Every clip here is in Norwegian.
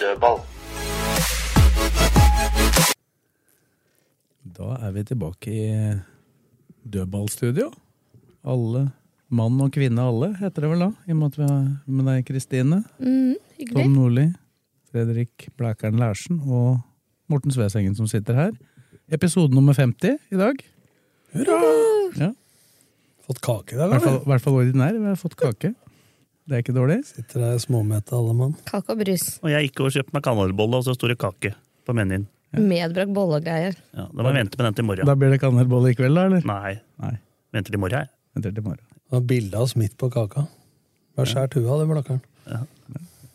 Dødball. Da er vi tilbake i dødballstudio. Alle, mann og kvinne alle, heter det vel da. I og med at vi har med deg, Kristine. Tom Nordli, Fredrik Blækeren Lærsen og Morten Svesengen som sitter her. Episode nummer 50 i dag. Ja, Fått kake i dag, I hvert fall, eller? i hvert fall ordinær. Vi har fått kake. Det er ikke dårlig. Sitter der småmette alle mann. Kake og brus. Og jeg gikk og kjøpte meg kanelbolle og så store kake på menyen. Medbrakt bolle og greier. Ja, da må jeg vente med den til i morgen. Da blir det kanelbolle i kveld, da, eller? Nei, Nei. venter til i morgen. jeg. Venter til i morgen. Det var bilde av oss midt på kaka. Bare skjært huet av det, Blakkaren. Ja.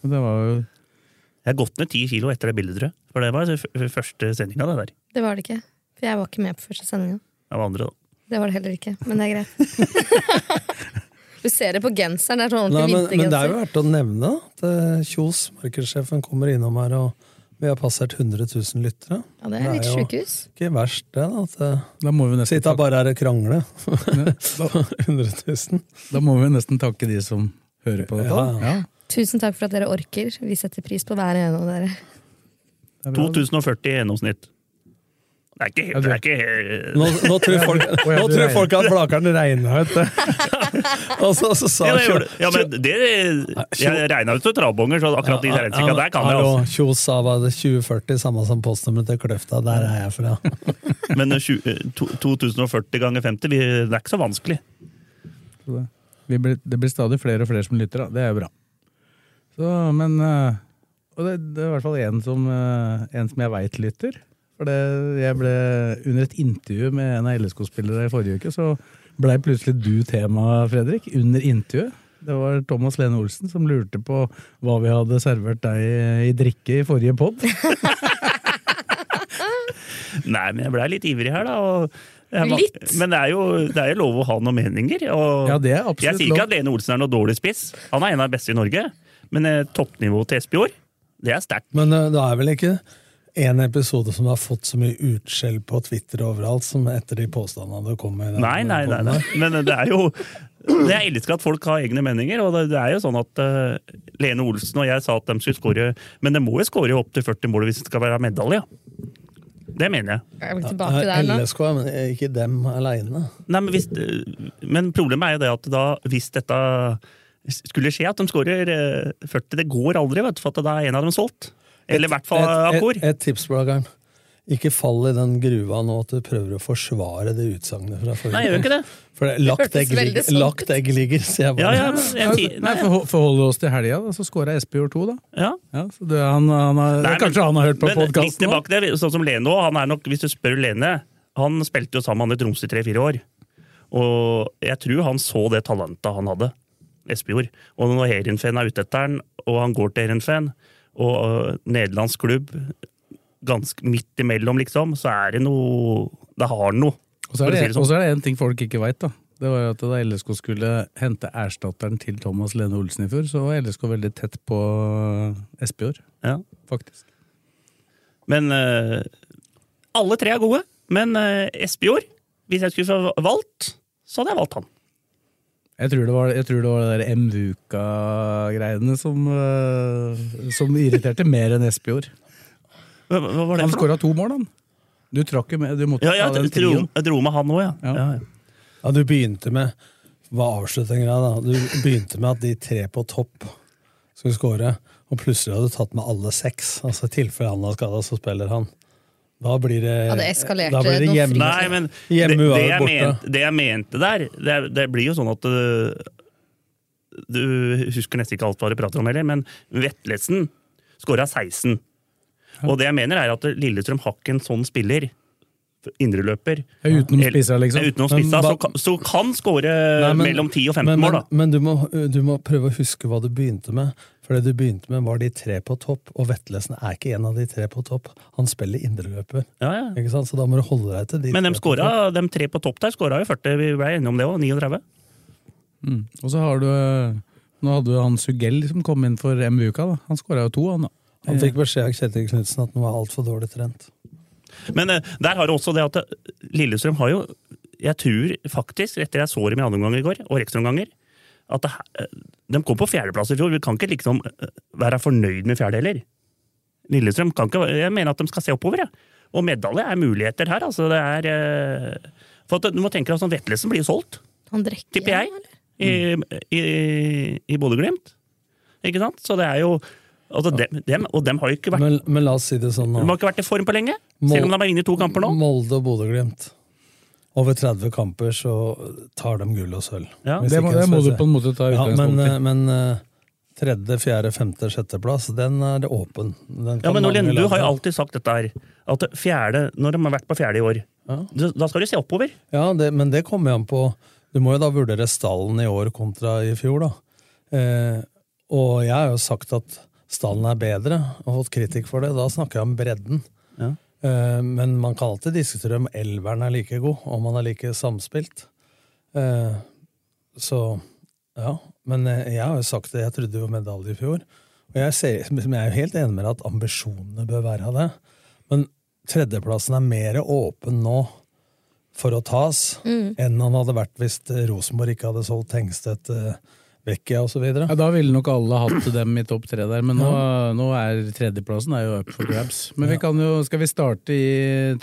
Det var jo Jeg har gått ned ti kilo etter det bildet, tror jeg. For det var første sendinga, det der. Det var det ikke. For jeg var ikke med på første sendinga. Det var andre, da. Det var det heller ikke, men det er greit. Du ser det på genseren. Det er sånn Nei, men, men det er jo verdt å nevne at eh, Kjos, markedssjefen, kommer innom her, og vi har passert 100 000 lyttere. Ja, det er litt sjukehus. ikke verst, det. da, At eh, Da må vi nesten, sitte takke, bare her og krangle. da, 100 000. da må vi nesten takke de som hører på dette. Ja. Ja, Tusen takk for at dere orker. Vi setter pris på hver ene av dere. det er bra. 2040 i gjennomsnitt. Det er ikke helt, det er ikke helt Nå, nå tror folk, nå tror folk at Blakeren regna ut det. og så, så sa ja, det Kjos- ja, men det Jeg regna ut til Trabonger, så akkurat de regnestykka der kan jeg. Altså. Kjos sa bare 2040, samme som postnummeret til Kløfta. Der er jeg fra. Men eh, tju- eh, to- 2040 ganger 50, det er ikke så vanskelig. Det, vi blir, det blir stadig flere og flere som lytter, da. Det er jo bra. Så, men eh, Og det, det er i hvert fall en som, eh, en som jeg veit lytter. For det, jeg ble Under et intervju med en av LSK-spillere i forrige uke, så blei plutselig du tema, Fredrik. Under intervjuet. Det var Thomas Lene Olsen som lurte på hva vi hadde servert deg i drikke i forrige pod. Nei, men jeg blei litt ivrig her, da. Og jeg, Litt? Men det er, jo, det er jo lov å ha noen meninger. Og Ja, det er jeg sier ikke lov. at Lene Olsen er noe dårlig spiss. Han er en av de beste i Norge. Men eh, toppnivået til Espejord, det er sterkt. Men eh, det er vel ikke en episode som har fått så mye utskjell på Twitter og overalt som etter de påstandene du kom med. den Nei, nei, nei, nei. Men eh, det er jo Jeg elsker at folk har egne meninger, og det, er jo sånn at uh, Lene Olsen og jeg sa at de skulle skåre Men de må jo skåre opp til 40 mål hvis det skal være medalje. Det mener jeg. Jeg vil tilbake der nå? LSK, men ikke dem aleine. Men, hvis, men problemet er jo det at da, hvis dette skulle skje, at de skårer eh, 40 Det går aldri, vet du, for at da er en av dem solgt. Eller i hvert fall et, et, et tips, Blakkaren. Ikke fall i den gruva nå at du prøver å forsvare det utsagnet fra forrige Nei, jeg gjør ikke det. For det, lagt, egg ligger, sånn lagt egg ligger, sier jeg bare. ja, ja, jeg, Nei, nei, forhold- Forholder oss til helga, da, så scora Espejord 2, da. ja. Ja, så det, han, han har, Nei, men- kanskje han har hørt på podkasten? det, sånn som Lene òg, han er nok, Hvis du spør Lene Han spilte jo sammen med Tromsø i tre-fire år. Og jeg tror han så det talentet han hadde. Espejord. Og når Heerenveen er ute etter han, og han går til Heerenveen, og uh, nederlandsk klubb ganske midt imellom, liksom, så er det noe Det har noe. Og så er det, si det sånn. ting folk ikke veit, da. Det var jo at Da LSK skulle hente erstatteren til Thomas Lene Olsen i fjor, så var LSK veldig tett på Espejord, Ja. faktisk. Men uh, alle tre er gode. Men uh, Espejord, hvis jeg skulle få valgt, så hadde jeg valgt han. Jeg tror det var, jeg tror det, var det der Mvuka-greiene som, eh, som irriterte mer enn Espejord. Hva, hva var det Han skåra to mål, han. Du trakk jo med, du måtte Ja, ja, ta den jeg, dro, jeg dro med han òg, ja. Ja. ja. ja. Ja, du begynte med Hva avslutningen er, da? Du begynte med at de tre på topp skulle skåre, og plutselig hadde du tatt med alle seks. Altså I tilfelle han har skada, så spiller han. Da blir det Ja, det eskalerte Da blir det noe hjemme, Nei, men hjemme det, det, jeg borte. mente, det jeg mente der, det, er- det blir jo sånn at øh, Du husker nesten ikke alt hva du prater om heller, men indreløper. Ja, utenom spissa, liksom. Ja, Utenom spissa, men, så, så kan skåre mellom 10 og 15 men, mål, men, da. men du, må, du må prøve å huske hva du begynte med. For det du begynte med, var de tre på topp, og Vettlesen er ikke en av de tre på topp. Han spiller indreløper. Ja, ja. Ikke sant? Så da må du holde deg til de Men de, skåra, de tre på topp der skåra jo 40, vi ble enige om det òg. 39. Mm. Og så har du Nå hadde jo han Sugell som kom inn for MV-uka. da. Han skåra jo to, han da. Han fikk beskjed av Kjetil Knutsen at han var altfor dårlig trent. Men eh, der har du også det at eh, Lillestrøm har jo Jeg tror faktisk, etter jeg så dem i andre omgang i går, og ekstraomganger, at det, eh, de kom på fjerdeplass i fjor. Vi kan ikke liksom være fornøyd med fjerde heller. Lillestrøm kan ikke Jeg mener at de skal se oppover, jeg. Og medalje er muligheter her, altså. Det er For at du må tenke deg at sånn Vetlesen blir jo solgt, Han drikker tipper jeg, i, i, i Bodø-Glimt. Ikke sant? Så det er jo altså dem, dem, Og dem har jo ikke vært Men, men la oss si det sånn de har ikke vært i form på lenge. Selv om de er inne i to kamper nå. Molde og Bodø-Glimt. Over 30 kamper så tar de gull og sølv. Ja. Det må, ikke det må du på en måte ta ja, men, utgangspunkt i. Ja, men men tredje, fjerde, femte, sjetteplass, den er det åpen. Den Ja, men Nordlien, du har jo alltid sagt dette her. At fjerde, når de har vært på fjerde i år, Ja. da da skal du se oppover. Ja, det, men det kommer jo an på Du må jo da vurdere stallen i år kontra i fjor, da. Eh, og jeg har jo sagt at stallen er bedre, og fått kritikk for det. Da snakker jeg om bredden. Ja. Eh, men man kan alltid diskutere om elveren er like god, om han er like samspilt. Eh, så ja. Men eh, jeg har jo sagt det, jeg trodde jo medalje i fjor. Og jeg, ser, jeg er jo helt enig med deg at ambisjonene bør være av det. Men tredjeplassen er mer åpen nå for å tas enn han hadde vært hvis Rosenborg ikke hadde solgt Tengstedt, uh, Vecchia osv. Ja, da ville nok alle hatt dem i topp tre der, men nå, nå er tredjeplassen er jo up for grabs. Men vi kan jo, skal vi starte i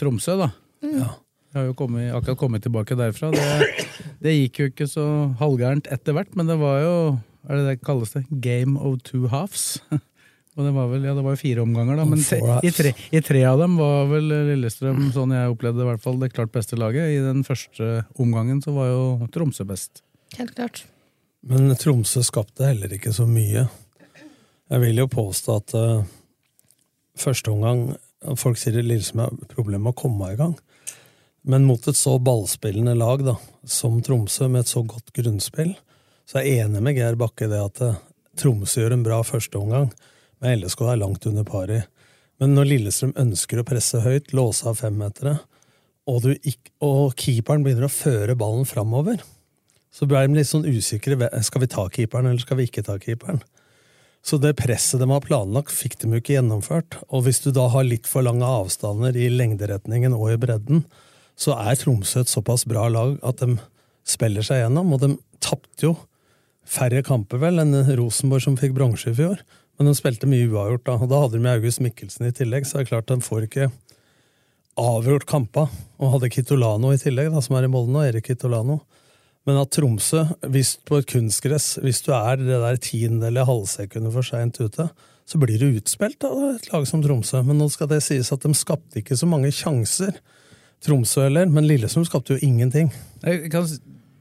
Tromsø, da? Ja. Jeg har jo kommet, akkurat kommet tilbake derfra. Det, det gikk jo ikke så halvgærent etter hvert, men det var jo er det det kalles det? Game of two halves. Og det var vel, ja, det var jo fire omganger, da. Men te, i, tre, i tre av dem var vel Lillestrøm, sånn jeg opplevde det i hvert fall, det klart beste laget. I den første omgangen så var jo Tromsø best. Helt klart. Men Tromsø skapte heller ikke så mye. Jeg vil jo påstå at uh, første omgang Folk sier det Lillestrøm har problemer med å komme i gang. Men mot et så ballspillende lag da, som Tromsø, med et så godt grunnspill, så er jeg enig med Geir Bakke i det at uh, Tromsø gjør en bra førsteomgang, men LSK er langt under pari. Men når Lillestrøm ønsker å presse høyt, låse av femmetere, og, og keeperen begynner å føre ballen framover, så ble de litt sånn usikre. Skal vi ta keeperen, eller skal vi ikke ta keeperen? Så det presset de har planlagt, fikk de jo ikke gjennomført. Og hvis du da har litt for lange avstander i lengderetningen og i bredden, så er Tromsø et såpass bra lag at de spiller seg gjennom. Og de tapte jo færre kamper, vel, enn Rosenborg som fikk bronse i fjor. Men de spilte mye uavgjort da. Og da hadde de August Mikkelsen i tillegg, så det er klart de får ikke avgjort kampa. Og hadde Kitolano i tillegg, da, som er i Molde nå, Erik Kitolano. Men at Tromsø, hvis på et kunstgress, hvis du er det der tiende eller halvsekundet for seint ute, så blir du utspilt av et lag som Tromsø. Men nå skal det sies at de skapte ikke så mange sjanser, Tromsø heller. Men Lillestrøm skapte jo ingenting. Jeg, kan,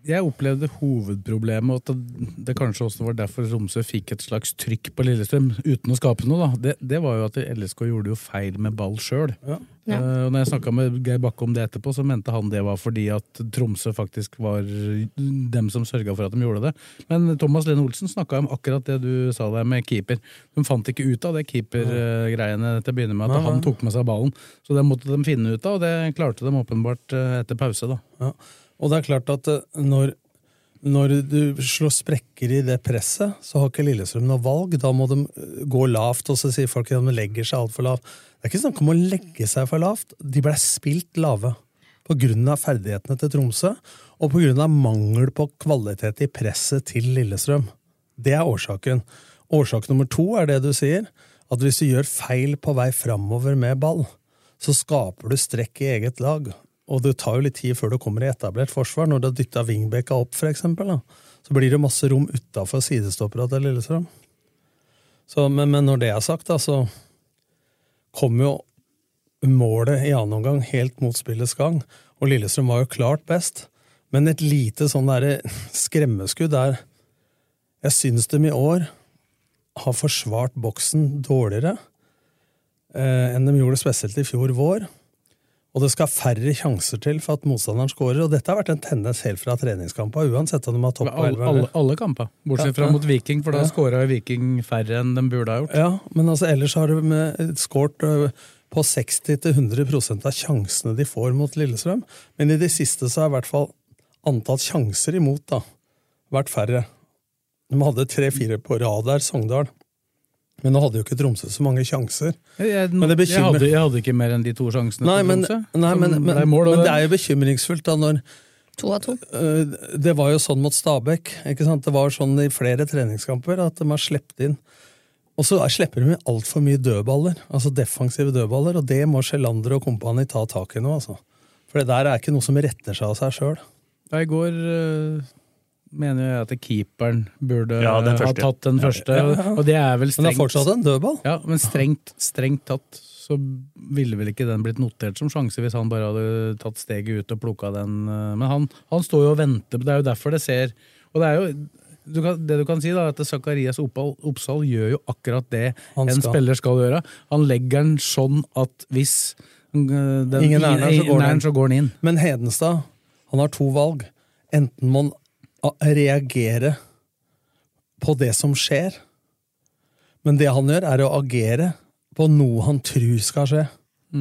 jeg opplevde hovedproblemet, at det, det kanskje også var derfor Tromsø fikk et slags trykk på Lillestrøm uten å skape noe. Da. Det, det var jo at LSK gjorde jo feil med ball sjøl. Ja. Ja. Uh, når jeg snakka med Geir Bakke om det etterpå, så mente han det var fordi at Tromsø faktisk var dem som sørga for at de gjorde det. Men Thomas Lene Olsen snakka om akkurat det du sa der med keeper. De fant ikke ut av det keepergreiene til å begynne med, at han tok med seg ballen. Så det måtte de finne ut av, og det klarte de åpenbart eh, etter pause. da. Ja. Og det er klart at eh, når, når du slår sprekker i det presset, så har ikke Lillestrøm noe valg. Da må de eh, gå lavt, og så sier folk at de legger seg altfor lavt. Det er ikke snakk om å legge seg for lavt. De ble spilt lave på grunn av ferdighetene til Tromsø, og på grunn av mangel på kvalitet i presset til Lillestrøm. Det er årsaken. Årsak nummer to er det du sier, at hvis du gjør feil på vei framover med ball, så skaper du strekk i eget lag. Og det tar jo litt tid før du kommer i etablert forsvar. Når du har dytta wingbacka opp, for eksempel, da, så blir det masse rom utafor sidestoppera til Lillestrøm. Så, men, men når det er sagt, da, så kom jo målet i annen omgang helt mot spillets gang, og Lillestrøm var jo klart best. Men et lite sånn derre skremmeskudd der Jeg syns de i år har forsvart boksen dårligere eh, enn de gjorde spesielt i fjor vår. Og det skal færre sjanser til for at motstanderen skårer. Og dette har vært en tendens helt fra treningskamper, uansett om de har topp Alle, alle, alle kamper, bortsett fra Ja. mot Viking, for da Ja. skåra Viking færre enn de burde ha gjort. Ja, men altså ellers har de skåret på 60-100% av sjansene de får mot Lillestrøm. Men i det siste så har i hvert fall antall sjanser imot da, vært færre. De hadde tre-fire på rad der, Sogndal. Men nå hadde jo ikke Tromsø så mange sjanser. Jeg, Men det jeg, hadde, jeg hadde ikke mer enn de to sjansene Nei, men, Tromsø. nei, men, men, ble mål, men det er jo bekymringsfullt da når To av to. øh, Det var jo sånn mot Stabæk. ikke sant? Det var sånn i flere treningskamper at de har sluppet inn Og så er- slipper de altfor mye dødballer, altså defensive dødballer, og det må Sjelander og kompani ta tak i nå. altså. For det der er ikke noe som retter seg av seg sjøl. I går øh, mener jeg at keeperen burde Ja, ha tatt den første. ja, ja. Og det er vel strengt. Men det er fortsatt en dødball. Ja, men strengt, strengt tatt så ville vel ikke den blitt notert som sjanse hvis han bare hadde tatt steget ut og plukka den. øh, Men han, han står jo og venter, det er jo derfor det ser Og det er jo du kan, det du kan si, da, at Zakarias Oppsal gjør jo akkurat det Han en spiller skal gjøre. Han legger den sånn at hvis øh, den, Ingen er der, så så går den inn. Men Hedenstad han har to valg. Enten må han reagere på det som skjer, men det han gjør, er å agere på noe han tror skal skje.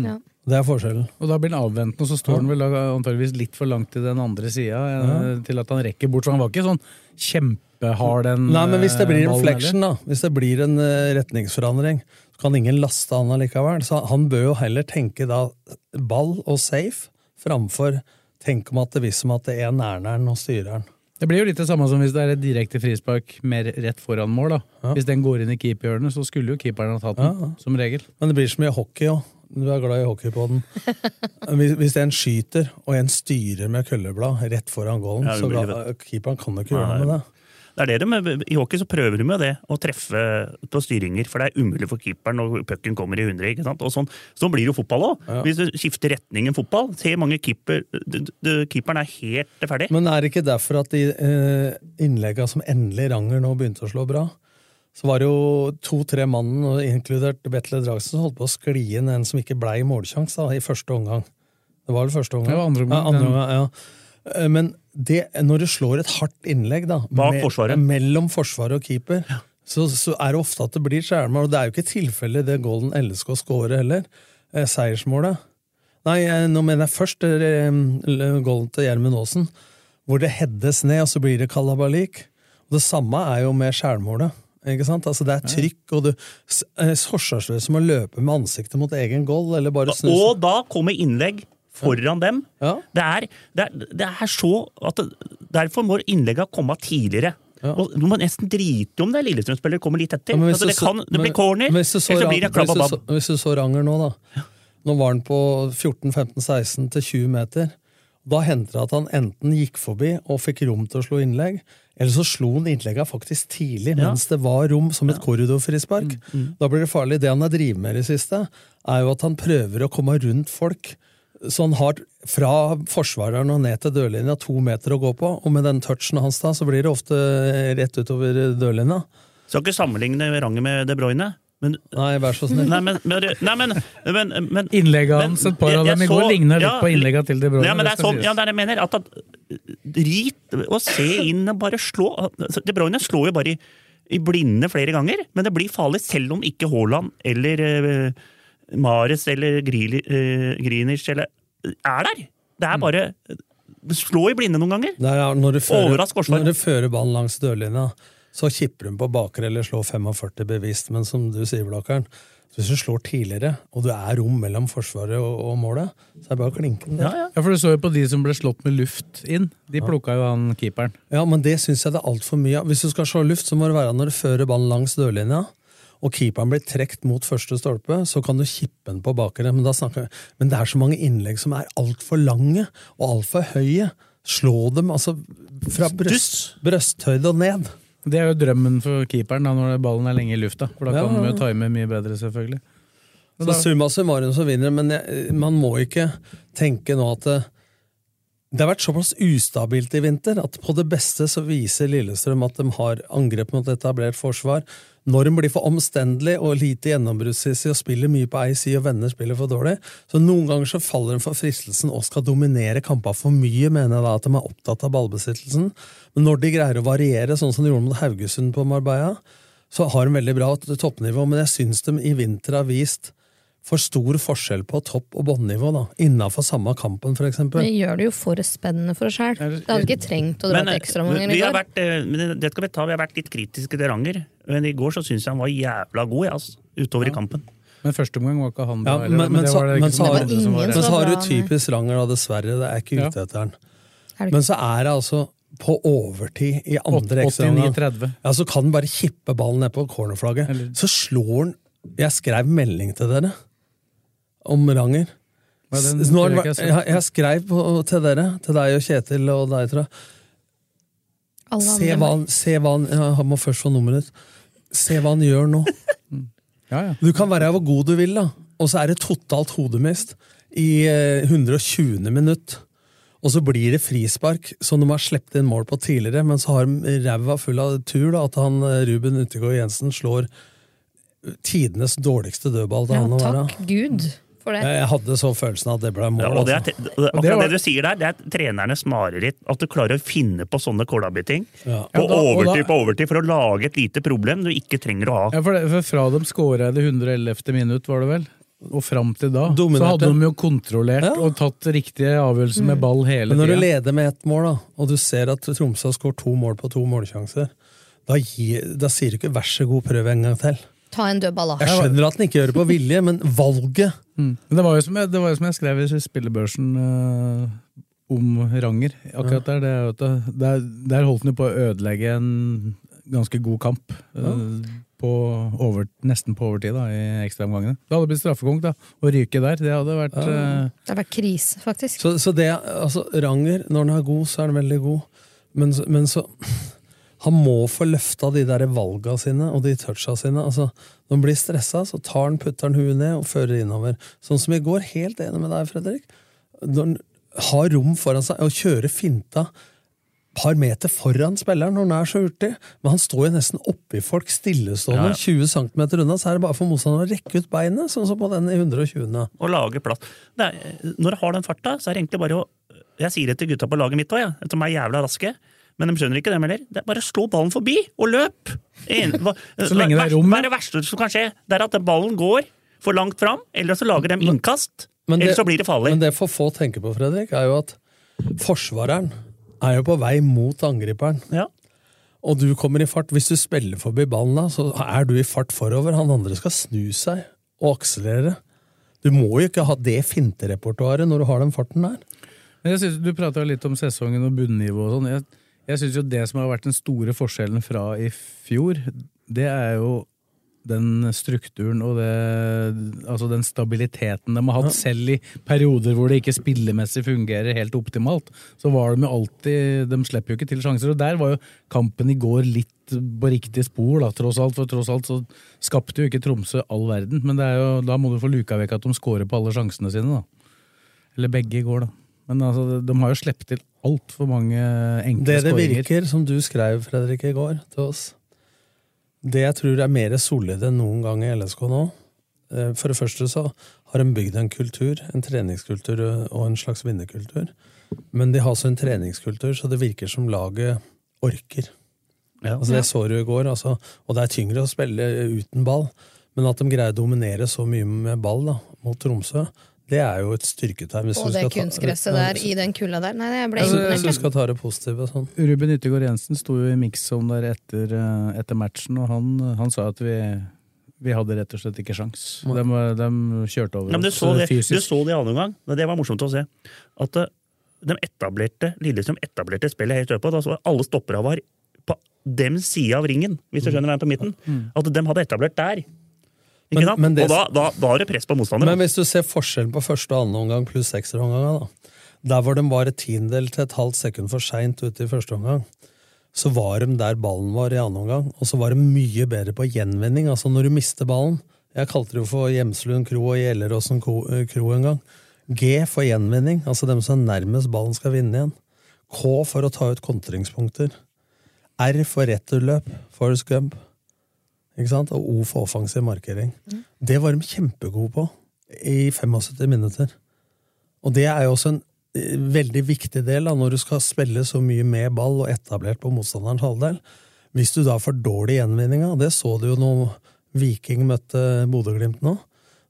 Ja. Det er forskjellen. Og da blir han avventende, og så står han vel antageligvis litt for langt til den andre sida, ja. til at han rekker bort. Så han var ikke sånn kjempehard den Nei, men hvis det blir eh, en ballen flexion, da, hvis det blir en eh, retningsforandring, så kan ingen laste han allikevel. Så han bør jo heller tenke da ball og safe, framfor tenke om at det visst som at det er nærneren og styreren. Det blir jo litt det samme som hvis det er et direkte frispark mer rett foran mål. da. Hvis den går inn i keeperhjørnet, så skulle jo keeperen ha tatt den, Ja, ja. som regel. Men det blir så mye hockey òg. Du er glad i hockey på den. Hvis, hvis en skyter, og en styrer med kølleblad rett foran gålen, Ja, så ga, keeperen kan jo ikke gjøre noe med det. Det er det de, I hockey så prøver de jo det, å treffe på styringer. For det er umulig for keeperen når pucken kommer i 100. ikke sant? Og sånn, sånn blir det jo fotball òg. Hvis du skifter retning i fotball, se mange keeper, d- d- keeperen er helt ferdig. Men er det ikke derfor at de eh, innlegga som endelig Ranger nå begynte å slå bra, så var det jo to-tre mannen, inkludert Betle Dragsen, som holdt på å skli inn en som ikke blei målsjanse da, i første omgang. Det var vel første omgang? Det var andre omgang, Ja, andre omgang ja. Eh, Men det, når du slår et hardt innlegg da, Bak forsvaret. mellom forsvaret og keeper, så, så er det ofte at det blir skjermer. Og det er jo ikke tilfellet det Golden LSK scorer heller. Eh, seiersmålet. Nei, eh, nå mener jeg først eh, Golden til Gjermund Aasen, hvor det heades ned, og så blir det kalabalik. Og det samme er jo med skjærmålet. Ikke sant? Altså Det er trykk, og du forsvarsløse må løpe med ansiktet mot egen goal, eller bare snu. Og da kommer innlegg foran dem. Ja. Det, er, det, er, det er så at Derfor må innleggene komme tidligere. Ja. Og Du må nesten drite om det Lillestrøm-spillere kommer litt etter. Ja, altså, det, kan, det blir corner, men hvis du så blir det hvis du så- Hvis du så Ranger nå, da. Nå var han på 14-15-16 til 20 meter. Da hendte det at han enten gikk forbi og fikk rom til å slå innlegg, eller så slo han innlegga faktisk tidlig, Ja. mens det var rom som et korridorfrispark. Mm, Da blir det farlig. Det han har drevet med i det siste, er jo at han prøver å komme rundt folk. Så han har fra forsvareren og ned til dørlinja to meter å gå på, og med den touchen hans da, så blir det ofte rett utover dørlinja. Skal ikke sammenligne Ranget med De Bruyne. Men, Nei, vær så snill. nei, men, men, nei, men, men, men Innlegget hans, et par av dem i går, ligner ligner litt på innlegget til De Bruyne. Ja, men det er sånn, ja, det er det jeg mener. At, at rit og se inn og bare slå altså, De Bruyne slår jo bare i, i blinde flere ganger, men det blir farlig selv om ikke Haaland eller eh, Mares eller Grili, uh, Grinic eller er der. Det er bare Slå i blinde noen ganger. Det er, når, du fører, når du fører ballen langs dørlinja, så kipper hun på bakre eller slår 45 bevisst. Men som du sier, Blakkeren, hvis du slår tidligere, og du er rom mellom forsvaret og, og målet, så er det bare å klinke den der. Ja, ja. Ja, for du så jo på de som ble slått med luft inn. De plukka jo han keeperen. Ja, men det syns jeg det er altfor mye av. Hvis du skal slå luft, så må det være når du fører ballen langs dørlinja, og keeperen blir trukket mot første stolpe, så kan du kippe den på bakre. Men, snakker, men det er så mange innlegg som er altfor lange og altfor høye. Slå dem altså fra brøst, brøsthøyde og ned. Det er jo drømmen for keeperen da, når ballen er lenge i lufta. For da kan ja, man jo time mye bedre, selvfølgelig. Så da- summa summarum så vinner, men jeg, man må ikke tenke nå at det, det har vært såpass ustabilt i vinter at på det beste så viser Lillestrøm at de har angrep mot etablert forsvar. Når de blir for omstendelig og lite gjennombruddssissig og spiller mye på ei side og venner spiller for dårlig, så noen ganger så faller de for fristelsen og skal dominere kampene for mye, mener jeg da at de er opptatt av ballbesittelsen. Men når de greier å variere, sånn som de gjorde mot Haugesund på Marbella, så har de veldig bra toppnivå, men jeg syns de i vinter har vist for stor forskjell på topp- og båndnivå innafor samme kampen, for eksempel. Vi gjør det jo for spennende for oss sjøl. Det hadde ikke trengt å dra Men, til ekstraomganger i vi har går. vært, eh, det skal vi ta, vi har vært litt kritiske til Ranger, men i går så syns jeg han var jævla god jeg, altså, utover i kampen. Men første omgang var ikke han Ja, bra heller, men, men, det så, var det men, så har, andre var men så har du typisk Ranger, da, dessverre. Det er ikke Ja. ute etter den. Er Men så er det altså på overtid i andre ekstraomgang. Ja, så kan han bare kippe ballen ned på cornerflagget. Eller- Så slår han Jeg skrev melding til dere om Ranger. Den Nå jeg han jeg skrev på, til dere, til deg og Kjetil og deg, tror jeg. Se hva han, se hva han ja, Han må først få nummeret ditt. Se hva han gjør nå. Ja, ja. Du kan være hvor god du vil, da. Og så er det totalt hodemist i eh, 120. minutt. Og så blir det frispark, som de har sluppet inn mål på tidligere, men så har de ræva full av tur, da, at han eh, Ruben Utegård Jensen slår tidenes dårligste dødball Ja, takk Gud for det. Jeg hadde så følelsen av at det ble mål. Ja, og det er, altså. det- akkurat var- det du sier der, det er trenernes mareritt. At du klarer å finne på sånne kålabbeting Ja. på Ja, overtid på overtid for å lage et lite problem du ikke trenger å ha. Ja, for, det, for Fra de skåra i det 111. minutt, var det vel, og fram til da, så hadde de jo kontrollert Ja. og tatt riktige avgjørelser med ball hele Men når du leder med ett mål, da, og du ser at Tromsø har skåret to mål på to målsjanser, da, gir, da sier du ikke 'vær så god, prøv en gang til'. Ta en dødball, da. Jeg skjønner at den ikke gjør det på vilje, men valget Mm. Det var jo som jeg, det var jo som jeg skrev i spillebørsen uh, om Ranger. Akkurat der, det er jo der, der holdt han jo på å ødelegge en ganske god kamp. eh, På over, nesten på overtid da, i ekstraomgangene. Det hadde blitt straffekonk da, å ryke der. Det hadde vært eh, Det hadde vært krise, faktisk. Så, så det, altså, Ranger, når han er god, så er han veldig god. Men, men så Han må få løfta de der valga sine og de toucha sine. Altså, når han blir stressa, så tar han, putter han huet ned og fører innover. Sånn som i går. Helt enig med deg, Fredrik. Når han har rom foran seg og kjører finta par meter foran spilleren når han er så hurtig, men han står jo nesten oppi folk stillestående, Ja, ja. 20 cm unna, så er det bare for motstanderen å rekke ut beinet, sånn som på den i 120. Og lage plass. Er, når du har den farta, så er det egentlig bare å Jeg sier det til gutta på laget mitt òg, ja, som er jævla raske. Men de skjønner ikke det heller. Det er bare å slå ballen forbi og løp! En- hva- Så lenge det er rom, Hva er det verste som kan skje? Det er at ballen går for langt fram, eller så lager de innkast. Men Eller så blir det farlig. Men det for få tenker på, Fredrik, er jo at forsvareren er jo på vei mot angriperen. Ja. Og du kommer i fart. Hvis du spiller forbi ballen, da, så er du i fart forover. Han andre skal snu seg og akselerere. Du må jo ikke ha det finterepertoaret når du har den farten der. Men jeg synes, Du prata litt om sesongen og bunnivå og sånn. Jeg, syns jo det som har vært den store forskjellen fra i fjor, det er jo den strukturen og det, altså den stabiliteten de har hatt. Selv i perioder hvor det ikke spillemessig fungerer helt optimalt, så var de jo alltid De slipper jo ikke til sjanser. Og der var jo kampen i går litt på riktig spor, da, tross alt. For tross alt så skapte jo ikke Tromsø all verden. Men det er jo, da må du få luka vekk at de scorer på alle sjansene sine, da. Eller begge i går, da. Men altså, de har jo sluppet til altfor mange enkle Det det skåringer. virker, som du skrev, Fredrik, i går til oss Det jeg tror er mer solid enn noen gang i LSK nå eh, For det første så har de bygd en kultur, en treningskultur og en slags vinnerkultur. Men de har også en treningskultur, så det virker som laget orker. Ja. Altså Det så du i går, altså, og det er tyngre å spille uten ball. Men at de greier å dominere så mye med ball da, mot Tromsø, det er jo et styrketegn. hvis Og det kunstgresset der i den kulda der. Nei, jeg ble Ja, så- Hvis du skal ta det positive sånn. Ruben Yttergård Jensen sto jo i mix-on der etter, eh, etter matchen, og han, han sa at vi, vi hadde rett og slett ikke sjans. De, de kjørte over Ja, oss så det, eh, fysisk. du så det i andre omgang. Det var morsomt å se. At eh, de etablerte, Lillestrøm etablerte spillet helt oppe. Da så alle stoppere var på dem sida av ringen, hvis du skjønner hvem på midten. At de hadde etablert der. Ikke sant? men det- og da, da, da har du press på motstanderen. Men hvis du ser forskjellen på første og andre omgang pluss ekstraomganga, da. Der hvor de var et tiendedel til et halvt sekund for seint ute i første omgang, så var de der ballen var i annen omgang, og så var de mye bedre på gjenvinning. Altså når du mister ballen Jeg kalte det jo for Hjemslund kro og Gjelleråsen ko- kro en gang. G for gjenvinning, altså dem som er nærmest ballen skal vinne igjen. K for å ta ut kontringspunkter. R for returløp, Forest Gump. Ikke sant? Og O for offensiv markering. Det var de kjempegode på i 75 minutter. Og det er jo også en eh, veldig viktig del da, når du skal spille så mye med ball og etablert på motstanderens halvdel. Hvis du da får dårlig gjenvinning av, det så du jo når Viking møtte Bodø-Glimt nå.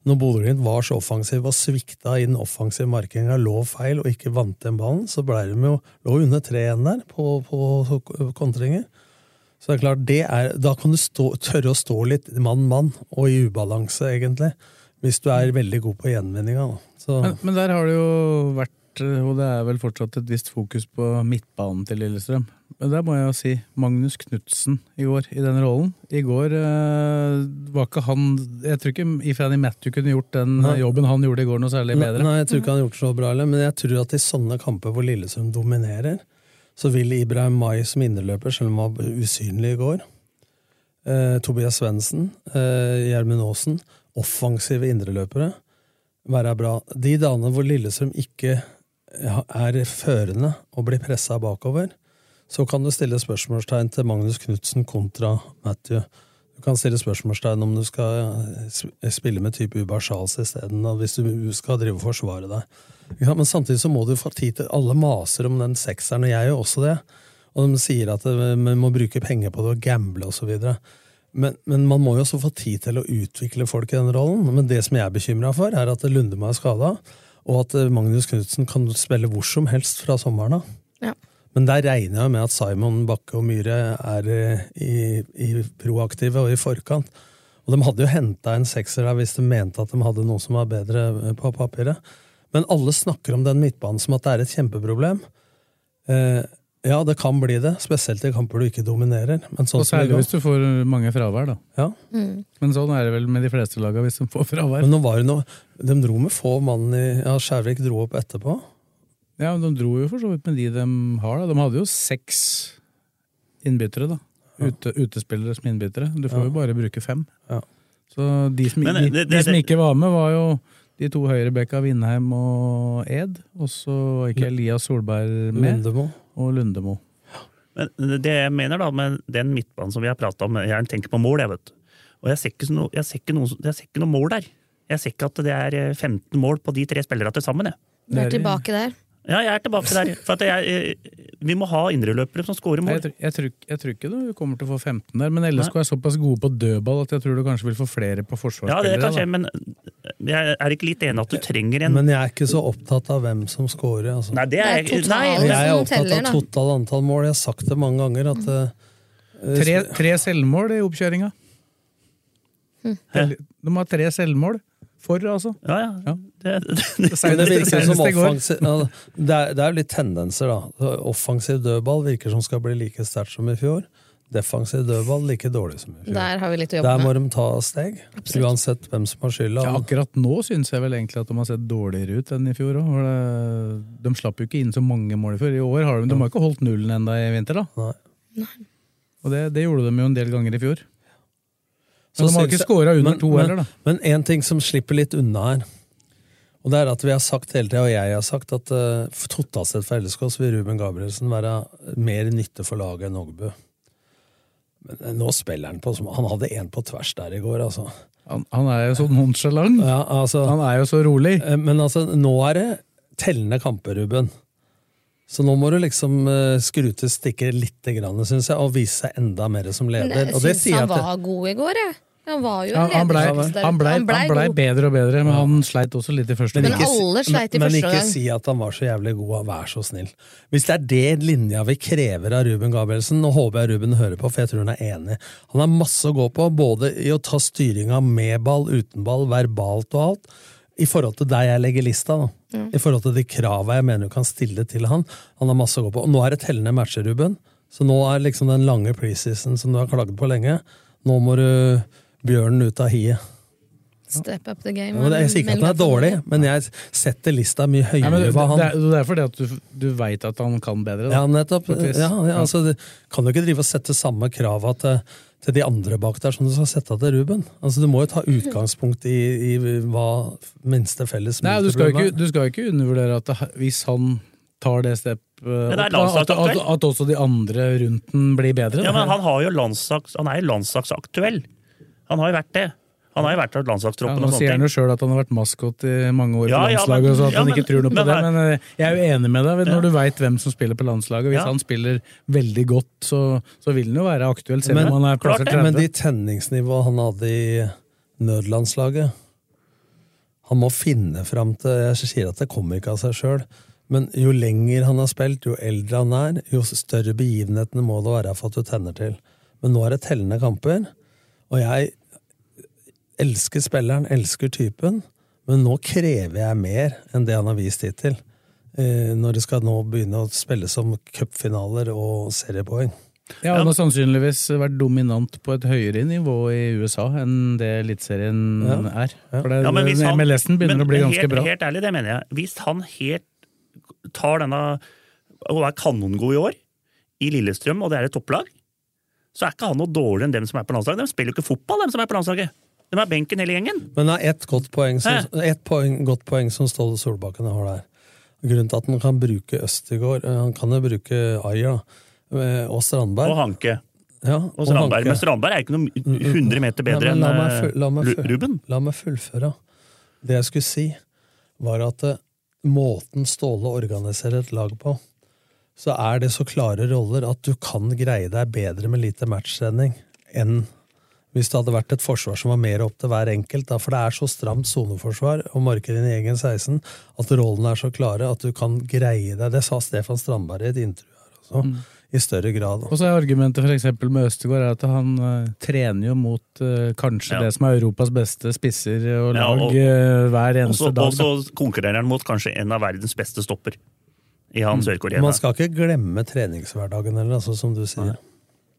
Når Bodø-Glimt var så offensiv og svikta i den offensive markeringa, lå feil og ikke vant den ballen, så ble de jo lå under tre igjen der på, på kontringer. Så det er klart, det er, da kan du stå, tørre å stå litt mann-mann, og i ubalanse, egentlig. Hvis du er veldig god på gjenvinninga. Men, men der har det jo vært, eh, og det er vel fortsatt et visst fokus på midtbanen til Lillestrøm. Men der må jeg jo si Magnus Knutsen i går i den rollen. I går øh, var ikke han Jeg tror ikke Ifeani Matthew kunne gjort den Nei. jobben han gjorde i går, noe særlig bedre. Nei, jeg tror ikke han har gjort det så bra men jeg tror at i sånne kamper hvor Lillestrøm dominerer, så vil Ibrahim Mai som indreløper, selv om han var usynlig i går, eh, Tobias Svendsen, eh, Gjermund Aasen, offensive indreløpere, være bra. De dagene hvor Lillestrøm ikke er førende og blir pressa bakover, så kan du stille spørsmålstegn til Magnus Knutsen kontra Matthew. Du kan stille spørsmålstegn om du skal spille med type Ubar Charles isteden, hvis du skal drive og forsvare deg. Ja, men samtidig så må du få tid til Alle maser om den sekseren, og jeg gjør også det. Og de sier at man vi må bruke penger på det og gamble osv. Men, men man må jo også få tid til å utvikle folk i den rollen. Men det som jeg er bekymra for, er at Lundemo er skada, og at eh, Magnus Knutsen kan spille hvor som helst fra sommeren av. Ja. Men der regner jeg med at Simon Bakke og Myhre er eh, i, i proaktive og i forkant. Og de hadde jo henta en sekser der hvis de mente at de hadde noe som var bedre eh, på papiret. Men alle snakker om den midtbanen som at det er et kjempeproblem. Eh, ja, det kan bli det, spesielt i kamper du ikke dominerer. Men sånn Og særlig hvis du får mange fravær, da. ja. Men sånn er det vel med de fleste laga hvis de får fravær. Men nå var det noe, de dro med få mann i Ja, Skjærvik dro opp etterpå. Ja, men De dro jo for så vidt med de de har. da. De hadde jo seks innbyttere, da. Ute, utespillere som innbyttere. Du får Ja. jo bare bruke fem. Ja. Så de som, Men det, det- de som ikke var med, var jo de to høyrebekka Vindheim og Ed. Og så var ikke Elias Solberg med. Lundemo. Og Lundemo. Men det jeg mener da med den midtbanen som vi har prata om, jeg tenker på mål, jeg, vet. Og jeg ser, ikke noe, jeg, ser ikke noe, jeg ser ikke noen, mål der. Jeg ser ikke at det er eh, 15 mål på de tre spillerne til sammen. Jeg. Du er tilbake der. Ja, jeg er tilbake der. For at jeg, eh, vi må ha indreløpere som scorer mål. Jeg, tror- jeg, tror, jeg tror ikke du kommer til å få 15 der, men LSK er såpass gode på dødball at jeg tror du kanskje vil få flere på Ja, det kan skje, men jeg er ikke litt enig at du trenger en Men jeg er ikke så opptatt av hvem som scorer. Altså. Nei, det er, Det er nei, jeg er opptatt av totalt total antall mål. Jeg har sagt det mange ganger at uh, Tre, tre selvmål i oppkjøringa. Hm. De har tre selvmål. For, altså. Ja, ja. Ja. Det, det, Men det virker som offensiv ja, er, det er jo litt tendenser, da. Offensiv dødball virker som skal bli like sterkt som i fjor. Defensiv dødball like dårlig som i fjor. Der har vi litt å Der må de ta steg, Absolutt. uansett hvem som har skylda. Ja, akkurat nå syns jeg vel egentlig at de har sett dårligere ut enn i fjor òg. De slapp jo ikke inn så mange mål i fjor. I år har de, de har ikke holdt nullen enda i vinter, da. Nei. Og det, det gjorde de jo en del ganger i fjor. Så de har ikke scora under men- to men- heller, da. Men én ting som slipper litt unna her, og det er at vi har sagt hele tida, og jeg har sagt, at uh, totalt sett for LSK så vil Ruben Gabrielsen være mer nytte for laget enn Ogbu. Men eh, nå spiller han på som Han hadde én på tvers der i går, altså. Han, han er jo så nonchalant. Ja, altså Han er jo så rolig. Eh, Men altså, nå er det tellende kamper, Ruben. Så nå må du liksom uh, skru til stikket lite grann, syns jeg, og vise seg enda mer som leder. Men jeg syns han var god i går, jeg. Han var jo en en han blei ble, ble bedre og bedre, men han sleit også litt i første Men gang. alle sleit i men, men ikke gang. si at han var så jævlig god, vær så snill. Hvis det er det linja vi krever av Ruben Gabrielsen, nå håper jeg Ruben hører på, for jeg tror han er enig. Han har masse å gå på, både i å ta styringa med ball, uten ball, verbalt og alt, i forhold til der jeg legger lista. da. I forhold til de krava jeg mener du kan stille til han. Han har masse å gå på. Og nå er det tellende matcher, Ruben. Så nå er liksom den lange preseason som du har klagd på lenge, nå må du bjørnen ut av hiet. Step up the game. Ja, men det- Jeg sier ikke at han er dårlig, men jeg setter lista mye høyere det, hva han det, er, det er fordi at du, du veit at han kan bedre. Da. Ja, nettopp. Ja, ja, altså, det, kan du ikke drive og sette samme krava til, til de andre bak der som du skal sette til Ruben. Altså Du må jo ta utgangspunkt i, i hva minste felles Nei, du skal jo ikke, du skal ikke undervurdere at det, hvis han tar det det er at, at, at også de andre rundt den blir bedre. Ja, men han, har jo landslags, han er jo landslagsaktuell. Han har jo vært det. Han har jo vært landslagstroppen. Ja, nå og sier han jo sjøl at han har vært maskot i mange år Ja, på ja, landslaget, men- og så at ja, han ikke tror noe på men det. Men eh, jeg er jo enig med deg. Når Ja. du veit hvem som spiller på landslaget, hvis Ja. han spiller veldig godt, så, så vil han jo være aktuell, selv Men- om han er klart plassert 30. Men de tenningsnivåene han hadde i nødlandslaget Han må finne fram til Jeg sier at det kommer ikke av seg sjøl, men jo lenger han har spilt, jo eldre han er, jo større begivenhetene må det være for at du tenner til. Men nå er det tellende kamper, og jeg elsker spilleren, elsker typen, men nå krever jeg mer enn det han har vist hittil. Eh, Når det skal nå begynne å spilles som cupfinaler og seriepoeng. Ja, han har sannsynligvis vært dominant på et høyere nivå i USA enn det Eliteserien Ja. er. For det, Ja, men hvis han- MLS-en begynner men å bli helt, bra. Helt ærlig, det mener jeg. Hvis han helt tar denne og er kanongod i år, i Lillestrøm, og det er et topplag, så er ikke han noe dårligere enn dem som er på landslaget. De spiller jo ikke fotball, dem som er på landslaget. De er benken hele gjengen. Men det er ett godt poeng som, et poeng, godt poeng som Ståle Solbakken har der. Grunnen til at han kan bruke Østegård eh, Han kan jo bruke Ayer eh, og Strandberg. Og Hanke. Ja, Og Strandberg. Men Strandberg er ikke noe 100 meter bedre enn Ruben. La meg fullføre. Det jeg skulle si, var at eh, måten Ståle organiserer et lag på, så er det så klare roller at du kan greie deg bedre med lite matchtrening enn hvis det hadde vært et forsvar som var mer opp til hver enkelt. Da, for det er så stramt soneforsvar og marker inn i egen 16 at rollene er så klare at du kan greie deg. Det sa Stefan Strandberg i et intervju her også, i større grad. Og så er argumentet for eksempel med Østegård er at han uh, trener jo mot uh, kanskje Ja. det som er Europas beste spisser og Ja, lag og- uh, hver eneste også, dag. Og så konkurrerer han mot kanskje en av verdens beste stopper i han Sør-Korea. Man skal ikke glemme treningshverdagen eller, altså, som du sier. Nei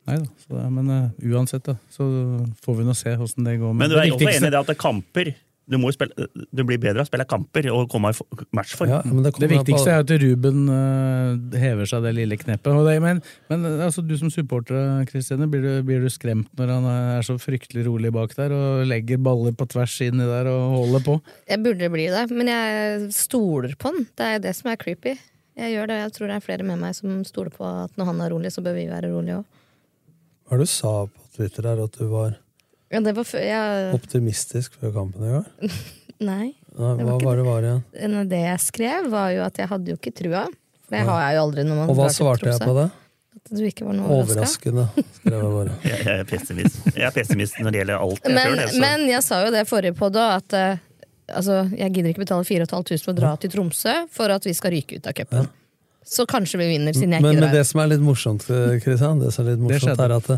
da, så det men uh, uansett, da, så får vi nå se åssen det går. Men du er jo enig i det at det er kamper du, må spille, du blir bedre av å spille kamper og komme i matchform. Ja, men det Det viktigste er at Ruben uh, hever seg det lille kneppet. Og det, men men eh, altså, du som supporter, Kristine, blir du, blir du skremt når han er så fryktelig rolig bak der og legger baller på tvers inni der og holder på? Jeg burde bli det, men jeg stoler på han. Det er det som er creepy. Jeg gjør det, og jeg tror det er flere med meg som stoler på at når han er rolig, så bør vi være rolige òg. Hva er det du sa på Twitter her, at du var Ja, det var før jeg optimistisk før kampen i går? Nei. Nei, Det hva var det var igjen? Det jeg skrev, var jo at jeg hadde jo ikke trua. For det har jeg jo aldri når man Og hva svarte jeg på det? At du ikke var noe. Overraskende, skrev jeg bare. Jeg, jeg, er pessimist. jeg er pessimist når det gjelder alt. Jeg Men, det, så. men jeg sa jo det forrige på da, at uh, altså, jeg gidder ikke betale 4500 for å dra til Tromsø for at vi skal ryke ut av cupen. Så kanskje vi vinner, siden jeg Men, ikke men det som er litt morsomt, Kristian, det som er litt morsomt er at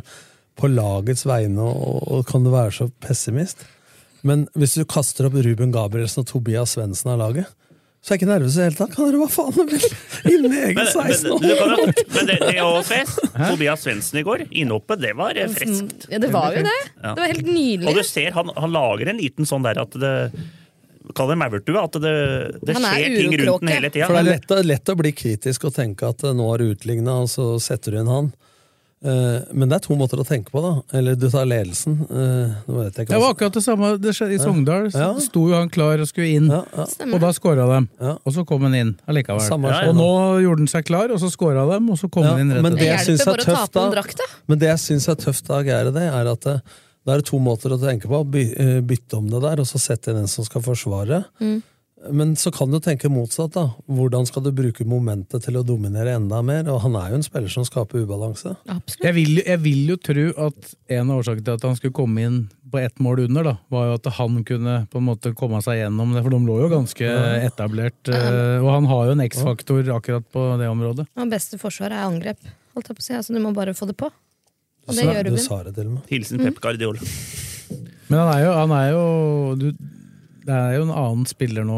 på lagets vegne og, og kan du være så pessimist. Men hvis du kaster opp Ruben Gabrielsen og Tobias Svendsen av laget, så er jeg ikke nervøs i det hele tatt. Kan dere hva faen dere vil? Inne i egen Men, men, 16 du kan, år! Men, men det, det er også fest. Tobias Svendsen i går, innhoppet, det var eh, friskt. Ja, det var jo det. Det var helt nydelig. Og du ser, han, han lager en liten sånn der at det Kall det maurtue, at det, det er skjer ting rundt den hele tida. For det er lett, lett å bli kritisk og tenke at eh, nå har du utligna, og så setter du inn han. Eh, Men det er to måter å tenke på, da. Eller du tar ledelsen. eh, Nå vet jeg ikke Det var akkurat det samme det skjedde i Sogndal. Ja. Sto jo han klar og skulle inn, ja, ja. og da skåra de. Ja. Og så kom han inn allikevel. Og nå. gjorde han seg klar, og så skåra de, og så kom Ja, han inn rett men etter. det Det jeg synes er tøft da- Men det jeg syns er tøft, da, det, er at det, det er to måter å tenke på. By, eh, bytte om det der, og så sette inn en som skal forsvare. Mm. Men så kan du tenke motsatt. da. Hvordan skal du bruke momentet til å dominere enda mer? Og han er jo en spiller som skaper ubalanse. Jeg vil, jeg vil jo tro at en av årsakene til at han skulle komme inn på ett mål under, da, var jo at han kunne på en måte komme seg gjennom det, for de lå jo ganske etablert. eh, Og han har jo en X-faktor akkurat på det området. Han beste forsvar er angrep. Holdt jeg på å si. Altså, du må bare få det på. Og det gjør du Ruben. sa det til og med. Hilsen Pep Guardiola. Men han er jo, han er jo du, Det er jo en annen spiller nå,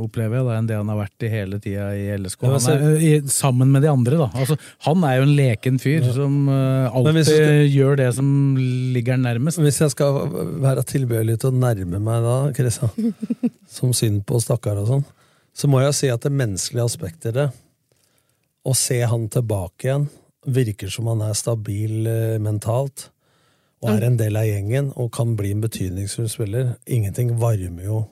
opplever jeg, da, enn det han har vært i hele tida i LSK. Ja, er, i, sammen med de andre, da. Altså, han er jo en leken fyr som uh, alltid skal, gjør det som ligger nærmest. Hvis jeg skal være tilbøyelig til å nærme meg da, Kristian, som synd på stakkar og sånn, så må jeg si at det menneskelige aspektet i det, å se han tilbake igjen, virker som han er stabil eh, mentalt, og er en del av gjengen og kan bli en betydningsfull spiller. Ingenting varmer jo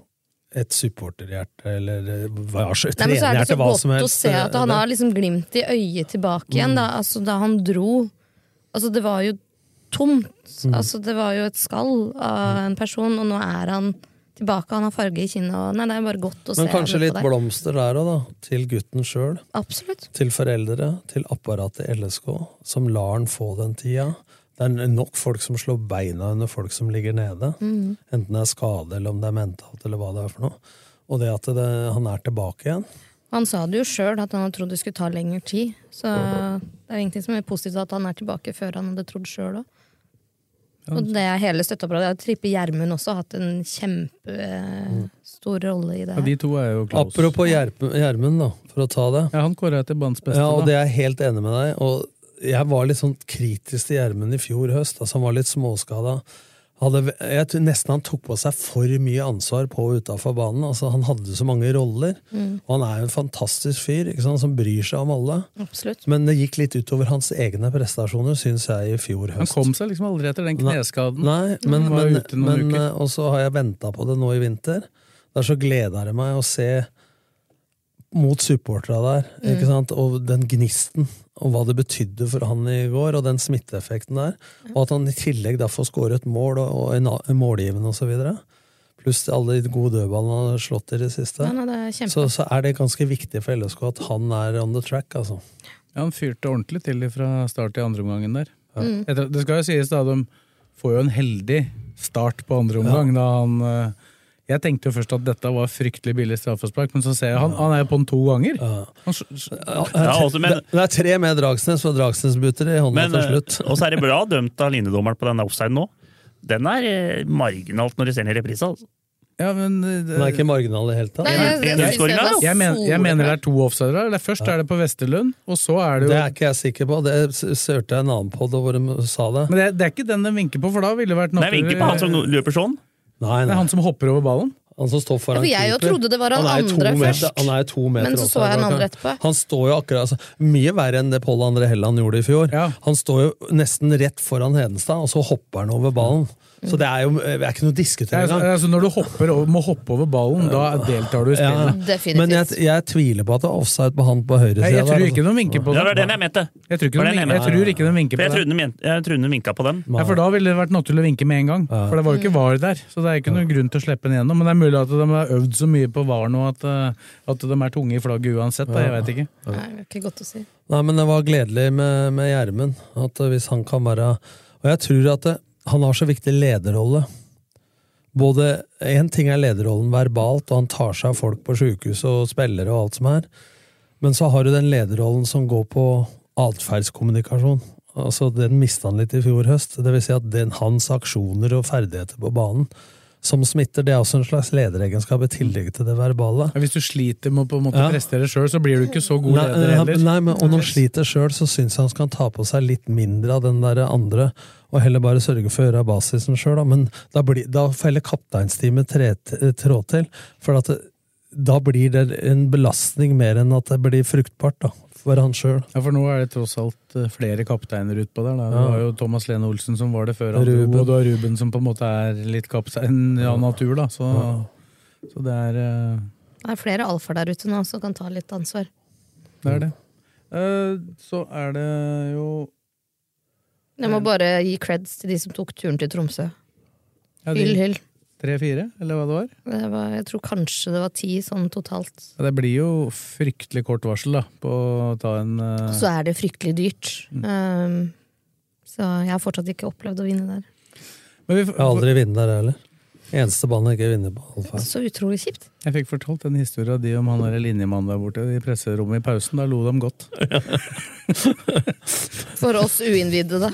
et supporterhjerte eller trenerhjerte, hva- som helst. så er det så godt å se at han eh, har liksom glimt i øyet tilbake igjen. Da, altså, da han dro Altså, det var jo tomt. Mm. Altså, det var jo et skall av en person, og nå er han tilbake. Han har farge i kinnet. Og, nei, det er bare godt å se. Men kanskje litt blomster der òg, da. Til gutten sjøl. Til foreldre, til apparatet i LSK, som lar han få den tida. Det er nok folk som slår beina under folk som ligger nede. Mm. Enten det er skade, eller om det er mentalt, eller hva det er for noe. Og det at det, han er tilbake igjen. Han sa det jo sjøl, at han hadde trodd det skulle ta lengre tid. Så det er jo ingenting som er positivt at han er tilbake før han hadde trodd sjøl òg. Og det er hele støtteapparatet. Trippe Gjermund også har hatt en kjempestor rolle i det. Ja, de to er jo close. Apropos Gjermund, da, for å ta det. Ja, han kåra jeg til banens beste. Ja, og da. det er jeg helt enig med deg. Og jeg var litt sånn kritisk til Gjermund i fjor høst. Altså, han var litt småskada. Hadde, jeg tror nesten han tok på seg for mye ansvar på og utafor banen. Altså, han hadde så mange roller. Mm. Og han er jo en fantastisk fyr ikke sant, som bryr seg om alle. Absolutt. Men det gikk litt utover hans egne prestasjoner, syns jeg, i fjor høst. Han kom seg liksom aldri etter den kneskaden. Nei, men, men, men eh, Og så har jeg venta på det nå i vinter. Der så gleder det meg å se mot supportera der, Mm. ikke sant? og den gnisten, og hva det betydde for han i går, og den smitteeffekten der. Og at han i tillegg da får skåre et mål, og, og en, a- målgivende osv. Pluss alle de gode dødballene han har slått i det siste. Ja, nei, det er. Så, så er det ganske viktig for LSK at han er on the track, altså. Ja, han fyrte ordentlig til fra start i andre omgangen der. Mm. Etter, det skal jo sies da, de får jo en heldig start på andre omgang. Da han, eh, jeg tenkte jo først at dette var fryktelig billig straffespark, men så ser jeg han, han er jo på den to ganger. Han, Ja, altså, men- det, det er tre med Dragsnes, og Dragsnes butter i hånda til eh, slutt. og så er det bra dømt av linjedommeren på denne offsiden nå. Den er eh, marginalt når du ser den i reprise. Altså. ja, men, det, Den er ikke marginal i det hele tatt. Nei, jeg, jeg, jeg, jeg, men, jeg mener det er to offsider her. Først er det på Vesterlund, og så er det jo Det er ikke jeg sikker på. Det hørte jeg en annen på hvor de sa det. Men det, det er ikke den de vinker på, for da ville det vært Nei, jeg vinker på han som løper sånn. Nei, Det er han som hopper over ballen. Han som står foran ja, jeg keeper. trodde det var han han andre meter, først. Han er to meter Men så så jeg han andre etterpå. Han står jo akkurat altså, Mye verre enn det Pål André Helland gjorde i fjor. Ja. Han står jo nesten rett foran Hedenstad, og så hopper han over ballen. Så det er jo det er ikke noe å diskutere er, engang. altså, når du hopper over, må hoppe over ballen, da deltar du i spillet. Ja. Men jeg, jeg tviler på at det er offside på han på høyre høyresida. jeg tror ikke de vinker på Ja, det var den jeg mente. Jeg tror ikke Det var den jeg mente. tror ikke de vinker jeg på det. trodde de jeg trodde de vinka på den. Ja, for da ville det vært naturlig å vinke med en gang. For det var jo ikke VAR der. Så det er ikke noen grunn til å slippe den gjennom. Men det er mulig at de har øvd så mye på VAR nå at, eh, at de er tunge i flagget uansett. Da. Jeg vet ikke. Nei, det er ikke godt å si. Nei, men det var gledelig med, med Gjermund. At eh, hvis han kan være Og jeg tror at det, han har så viktig lederrolle. Både Én ting er lederrollen verbalt, og han tar seg av folk på sjukehuset og spillere og alt som er. Men så har du den lederrollen som går på atferdskommunikasjon. Altså, Den mista han litt i fjor høst. Det vil si at den, hans aksjoner og ferdigheter på banen som smitter, det er også en slags lederegenskap i tillegg til det verbale. Ja, Hvis du sliter med å på en måte Ja. prestere sjøl, så blir du ikke så god Nei, leder heller. nei, men, når han sliter sjøl, så syns jeg han skal ta på seg litt mindre av den der andre, og heller bare sørge for å gjøre basisen sjøl. Men da, blir, da får heller kapteinsteamet trå til, for at det, da blir det en belastning mer enn at det blir fruktbart da, for han sjøl. Ja, For nå er det tross alt eh, flere kapteiner utpå der. Da. Det var jo Thomas Lene Olsen som var det før han dro, Ruben. og du har Ruben som på en måte er litt kaptein av natur. da. Så, så det er uh... Det er flere alfaer der ute nå som kan ta litt ansvar. det. Er det. Uh, så er det jo Jeg må bare gi creds til de som tok turen til Tromsø. ja, Hyll, de, hyll. tre-fire, eller hva det var? Det var, jeg tror kanskje det var ti sånn totalt. Ja, det blir jo fryktelig kort varsel da, på å ta en eh, Så er det fryktelig dyrt. Um, så jeg har fortsatt ikke opplevd å vinne der. men vi, Jeg har aldri vunnet der heller. Eneste banen jeg ikke vinner på. Alfa. Så utrolig kjipt. Jeg fikk fortalt en historie av de om han der linjemannen der borte i presserommet i pausen. Da lo de godt. For oss uinnvidde, da.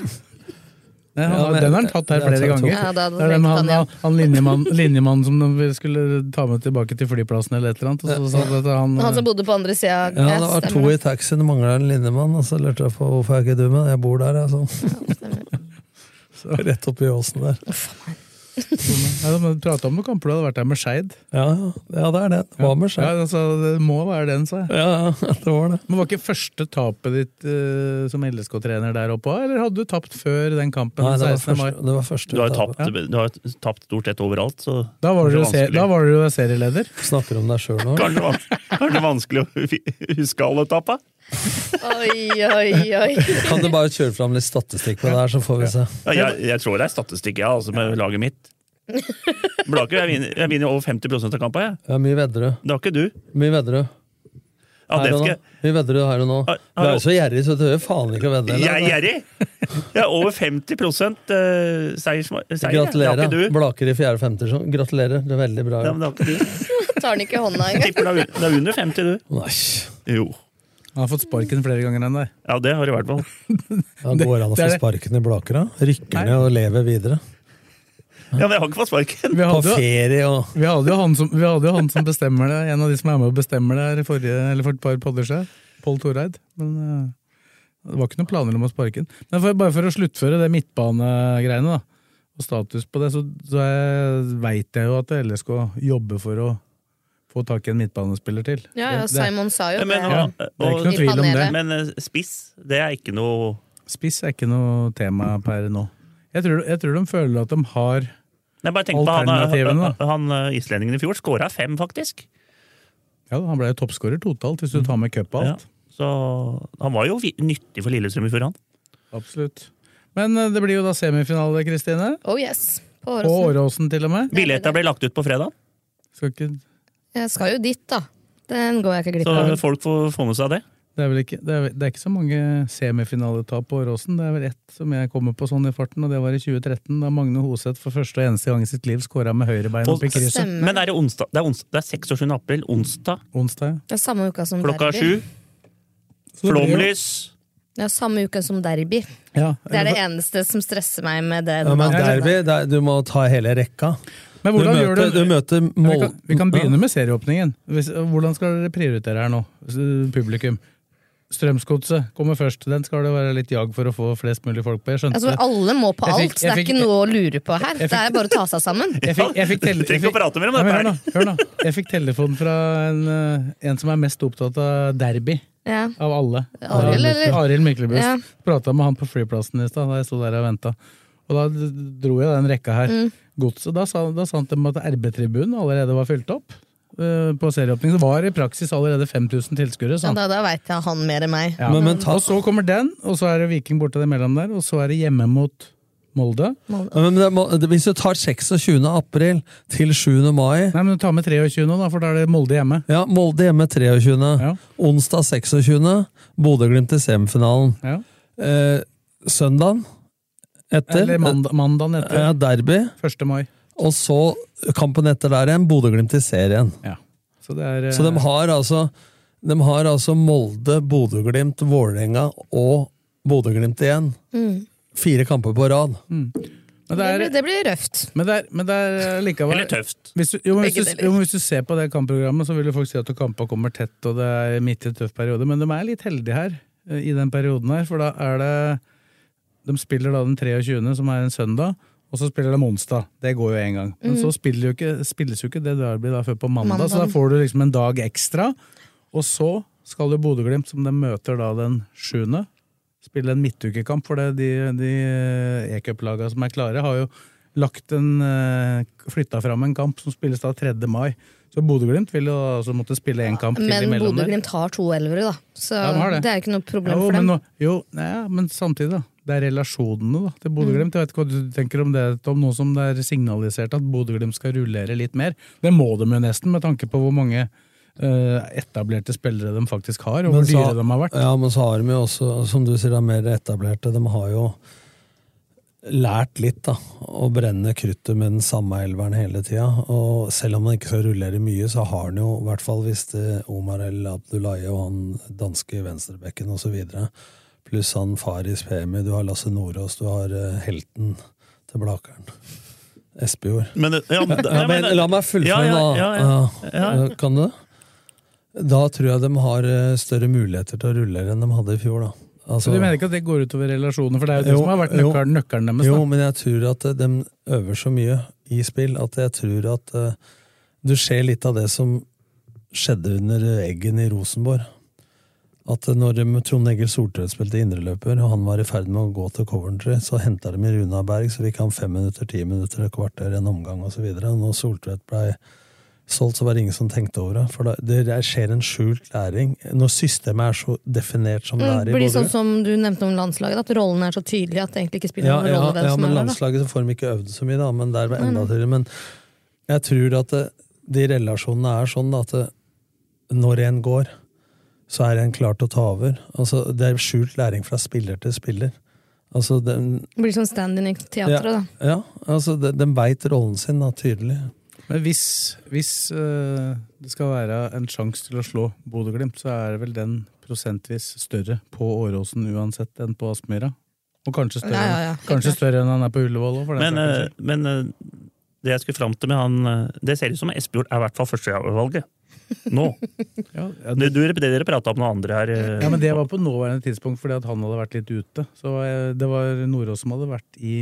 Nei, han, Ja, men- den har han tatt her flere ganger. Ja, det er den han, han, han, linjemannen linjemann, som de skulle ta med tilbake til flyplassen eller et eller annet. Og så, så, de han, Han som bodde på andre sida. Ja, det var to i taxien, mangla en linjemann, og så lurte jeg på hvorfor er ikke du med. Jeg bor der, jeg, sånn. Rett oppi åsen der. Ja, de prata om noen kamper du hadde vært der med Skeid. Ja, ja, ja, det er det. Det var med Ja, altså, det må være den, sa jeg. Ja, ja, det var det. Men Var ikke første tapet ditt uh, som LSK-trener der oppe eller hadde du tapt før den kampen? Nei, det var 16. første, det var første Du har tapt, du har tapt stort sett overalt, så Da var du, det er se, vanskelig. da var du jo serieleder. Snakker om deg sjøl nå. Kanskje, det kanskje vanskelig å huske alle etappa? Oi, oi, oi. Kan du bare kjøre fram litt statistikk på det her, så får vi se. Ja, jeg, jeg tror det er statistikk, ja, altså med laget mitt. Blaker, jeg vinner, jeg vinner over 50% av kampene, jeg. Ja, mye vedder du. Det har ikke du. Mye vedder du. Ja, Her og nå. Mye vedder du her og nå. Du er jo så gjerrig, så du tør faen ikke å vedde. jeg er gjerrig! Jeg er over 50 seier. seiers, seier. Det har Gratulerer. ikke du. Blaker i fjerde femter. så Gratulerer. Det er veldig bra. Ja, men det har ikke du. Tar den ikke i hånda engang. tipper det er, er under 50, du. Nei. Jo. Han har fått sparken flere ganger enn deg. Ja, det har i hvert fall. Da går han an å få er sparken i Blaker, da? Rykker ned og lever videre? Ja, men jeg har ikke fått sparken. Vi hadde, På ferie og vi, hadde jo han som, vi hadde jo han som bestemmer det, en av de som er med og bestemmer det her i forrige, eller for et par podder siden. Pål Toreid. Men eh, det var ikke noen planer om å sparke den. Men for, bare for å sluttføre det midtbanegreiene, da, og status på det, så, så veit jeg jo at LSK jobber for å få tak i en midtbanespiller til. Ja, ja, Simon sa jo Men, det. og, det er ikke noe tvil om det. men eh, spiss, det er ikke noe Spiss er ikke noe tema per nå. Jeg tror, jeg tror de føler at de har Nei, bare tenk på han, Alternativene, han, han eh, islendingen i fjor skåra fem, faktisk. Ja, han ble jo toppskårer totalt, hvis du tar med cup og Ja. alt. Så han var jo nyttig for Lillestrøm i fjor, han. Absolutt. Men eh, det blir jo da semifinale, Kristine. Oh yes. På Åråsen. Åråsen til og med. Billetta ble lagt ut på fredag, Skal ikke, Jeg skal jo dit, da. Den går jeg ikke glipp så folk får få med seg det. det, er vel ikke, det, er, det er ikke så mange semifinaletap på Åråsen. Det er vel ett som jeg kommer på sånn i farten, og det var i 2013, da Magne Hoseth for første og eneste gang i sitt liv skåra med høyrebeinet opp i krysset. Men er det onsdag? Det er, onsdag, det er 26. april, onsdag, Onsdag, ja. Det er samme uka som klokka derby. sju. Flomlys. Er samme uke som derby. Ja, Det er det eneste som stresser meg med det. ja, men derby, det er, du må ta hele rekka. Men Du møter, gjør du du møter mål... vi, kan, vi kan begynne med serieåpningen. Hvis, hvordan skal dere prioritere her nå, publikum? Strømsgodset kommer først. Den skal det være litt jag for å få flest mulig folk på. Jeg skjønte Altså, alle må på alt, fikk-. Det er fikk- ikke noe å lure på her. Fikk, Det er bare å ta seg sammen. Jeg fikk, jeg fikk, å prate mer om dette hør, her. nå, hør nå. Jeg fikk telefon fra en, eh, en som er mest opptatt av derby Ja. av alle. Arild Myklebust. Ja. Prata med han på flyplassen i stad da jeg sto der og venta. Og da dro jeg den rekka her. Mm. Godset, da sa, da sa han til meg at RB-tribunen allerede var fylt opp. eh, på serieåpning. Så var i praksis allerede 5000 tilskuere. Ja, da da veit jeg han mer enn meg. Ja. Men- men ta- Og så kommer den, og så er det Viking borte imellom der, og så er det hjemme mot Molde. Molde. Men det det, hvis du tar 26. april til 7. mai Nei, men ta med 23 da, for da er det Molde hjemme. Ja, Molde hjemme 23. Ja. Onsdag 26. Bodø-Glimt i semifinalen. Ja. Eh, søndagen etter Eller mand mandagen etter. ja, derby. 1. mai. Og så kampen etter der igjen, Bodø-Glimt i serien. Ja. Så det er Så de har altså de har altså Molde, Bodø-Glimt, Vålerenga og Bodø-Glimt igjen. Fire kamper på rad. men det Det er, blir, det blir røft. men det er, men det er likevel Eller tøft. Hvis du, jo, men hvis, du, jo, men hvis du ser på det kampprogrammet, så vil jo folk si at kampene kommer tett, og det er midt i en tøff periode. Men de er litt heldige her, eh, i den perioden her. For da er det De spiller da den 23., som er en søndag, og så spiller de onsdag. Det går jo én gang. Men så spiller jo ikke, spilles jo ikke det derby da før på mandag, så da får du liksom en dag ekstra. Og så skal jo Bodø-Glimt, som de møter da den 7., spille en midtukekamp. For det, de, de e-cup-laga som er klare, har jo lagt en uh, flytta fram en kamp som spilles da 3. mai. Så Bodø-Glimt vil jo altså måtte spille én kamp til Men imellom Men Bodø-Glimt har to elvere, da. Så Ja, de det. det er ikke noe problem Jo, for dem. Men, jo, nei, men samtidig, da. Det er relasjonene da, til Bodø-Glimt. Jeg vet ikke hva du tenker om det, Tom, nå som det er signalisert at Bodø-Glimt skal rullere litt mer. Det må de jo nesten, med tanke på hvor mange eh, etablerte spillere de faktisk har, og hvor dyre de har vært. Ja, men så har de jo også, som du sier, de mer etablerte. De har jo lært litt, da. Å brenne kruttet med den samme elveren hele tida. Og selv om han ikke skal rullere mye, så har han jo, i hvert fall hvis det Omar El Abdullahi og han danske venstrebekken osv., pluss han Faris Pemi, du har Lasse Nordås, du har uh, helten til Blakeren. Espejord. Men, ja, men, Ja, men, la meg fullføre, ja, ja, da. Ja, Kan du? Da tror jeg de har eh, større muligheter til å rullere enn de hadde i fjor. da. Altså, Så du mener ikke at det går utover relasjoner, for det er jo det Jo, som har vært nøkkelen, nøkkelen deres. jo, men jeg tror at eh, de øver så mye i spill at jeg tror at uh, du ser litt av det som skjedde under Eggen i Rosenborg. At når Trond Egil Soltvedt spilte indreløper, og han var i ferd med å gå til Coventry, så henta de Runa Berg, så fikk han fem minutter, ti minutter, et kvarter, en omgang osv. Når Soltvedt blei solgt, så var det ingen som tenkte over det. For det, det skjer en skjult læring. Når systemet er så definert som det er i Mm, Blir sånn som du nevnte om landslaget, at rollen er så tydelig at det egentlig ikke spiller ja, noen ja, rolle hvem ja, som men er der. da. landslaget så får de ikke øvd så mye, da, men der var enda tydeligere. Men jeg tror at det, de relasjonene er sånn da, at det, når en går, så er en klar til å ta over. Altså, det er skjult læring fra spiller til spiller. Altså, den, Det blir sånn stand-in i teatret, da. ja, altså, den, de veit rollen sin da, tydelig. Men hvis, hvis uh, det skal være en sjanse til å slå Bodø-Glimt, så er vel den prosentvis større på Åråsen uansett enn på Aspmyra. Og kanskje større, Ja, ja, ja, kanskje større enn han er på Ullevål òg, for den Men, saks eh, skyld. men eh, det jeg skulle fram til med han eh, Det ser ut som Espejord er i hvert fall førstevalget. Nå. Ja, ja, Det, du, det dere prata om noen andre her eh, Ja, men Det var på nåværende tidspunkt fordi at han hadde vært litt ute. Så eh, Det var Nordås som hadde vært i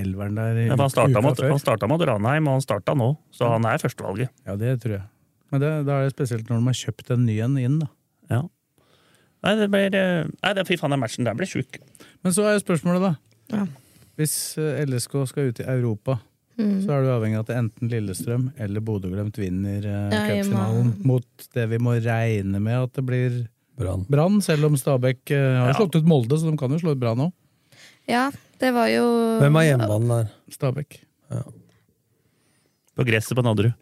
elveren der ja, han starta uka før. han starta mot Ranheim, og han starta nå. Så han er førstevalget. Ja, det tror jeg. Men det, da er det spesielt når de har kjøpt en ny en inn, da. Ja. Nei, det blir Nei, det, fy faen, den matchen der ble sjuk. Men så er jo spørsmålet, da. Ja. Hvis LSK skal ut i Europa, Mm. så er du avhengig av at enten Lillestrøm eller Bodø-Glimt vinner eh, Ja, cupfinalen mot det vi må regne med at det blir Brann. Selv om Stabæk eh, har Ja. slått ut Molde, så de kan jo slå ut Brann òg. Ja, det var jo Hvem er hjemmebanen der? Stabæk. På gresset på Nadderud.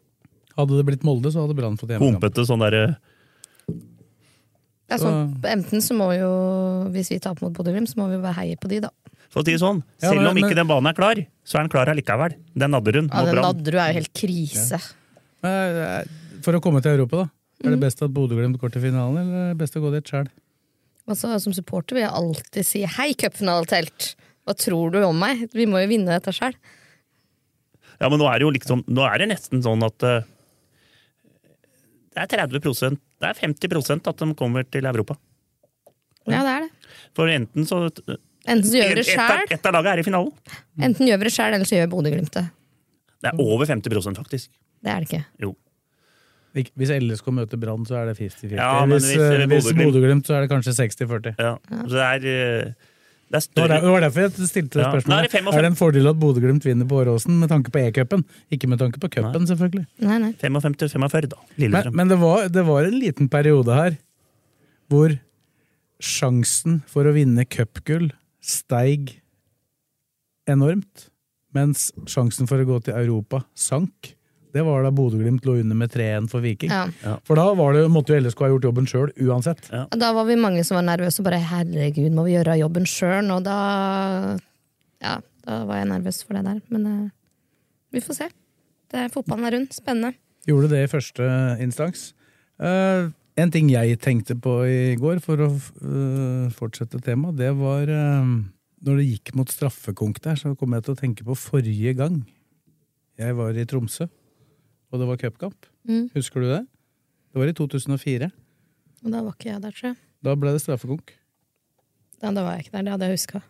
Hadde det blitt Molde, så hadde Brann fått hjemmekamp. Humpete sånn derre ja, så, Enten så må jo, hvis vi taper mot Bodø-Glimt, så må vi bare heie på de, da. For å si det sånn, Ja, selv men- om ikke men- den banen er klar, så er den klar allikevel. Den Nadderud Ja, den. Nadderud er jo helt krise. Men, eh, For å komme til Europa, da. Er Mm. det best at Bodø-Glimt går til finalen, eller er det best å gå dit sjøl? Altså, som supporter vil jeg alltid si 'hei, cupfinaletelt'. Hva tror du om meg? Vi må jo vinne dette sjøl. Ja, men nå er det jo liksom Nå er det nesten sånn at uh, det er 30 Det er 50% at de kommer til Europa. Ja, det er det. For enten så Enten du gjør det sjæl, ett av laget er i finalen. enten gjør vi det sjæl, eller så gjør Bodø-Glimt det. Det er over 50% faktisk. Det er det ikke. Jo. Hvis LSK møter Brann, så er det 50-50. Ja, hvis hvis, eh, eh, Bodø-Glimt- så er det kanskje 60-40. Ja. Så det er eh, Det var, større det var derfor jeg stilte det Ja. Nå er spørsmålet. det fem og Er det en fordel at Bodø-Glimt vinner på Åråsen med tanke på E-cupen? Ikke med tanke på cupen, selvfølgelig. Nei, nei. 55-45, da. Men, Lillestrøm. men det, var, det var en liten periode her hvor sjansen for å vinne cupgull steig enormt, mens sjansen for å gå til Europa sank. Det var da Bodø-Glimt lå under med 3-1 for Viking. Ja. For da var det, måtte jo LSK ha gjort jobben sjøl, uansett. Da var vi mange som var nervøse og bare 'herregud, må vi gjøre jobben sjøl?' Og da Ja, da var jeg nervøs for det der. Men uh, vi får se. Det er, fotballen er rund. Spennende. Gjorde det i første instans. Eh, en ting jeg tenkte på i går, for å eh, fortsette temaet, det var eh, Når det gikk mot straffekonk der, så kom jeg til å tenke på forrige gang jeg var i Tromsø, og det var cupkamp. Mm. Husker du det? Det var i 2004. Og da var ikke jeg der, tror jeg. Da ble det straffekonk. Ja, da var jeg ikke der. Det hadde jeg huska.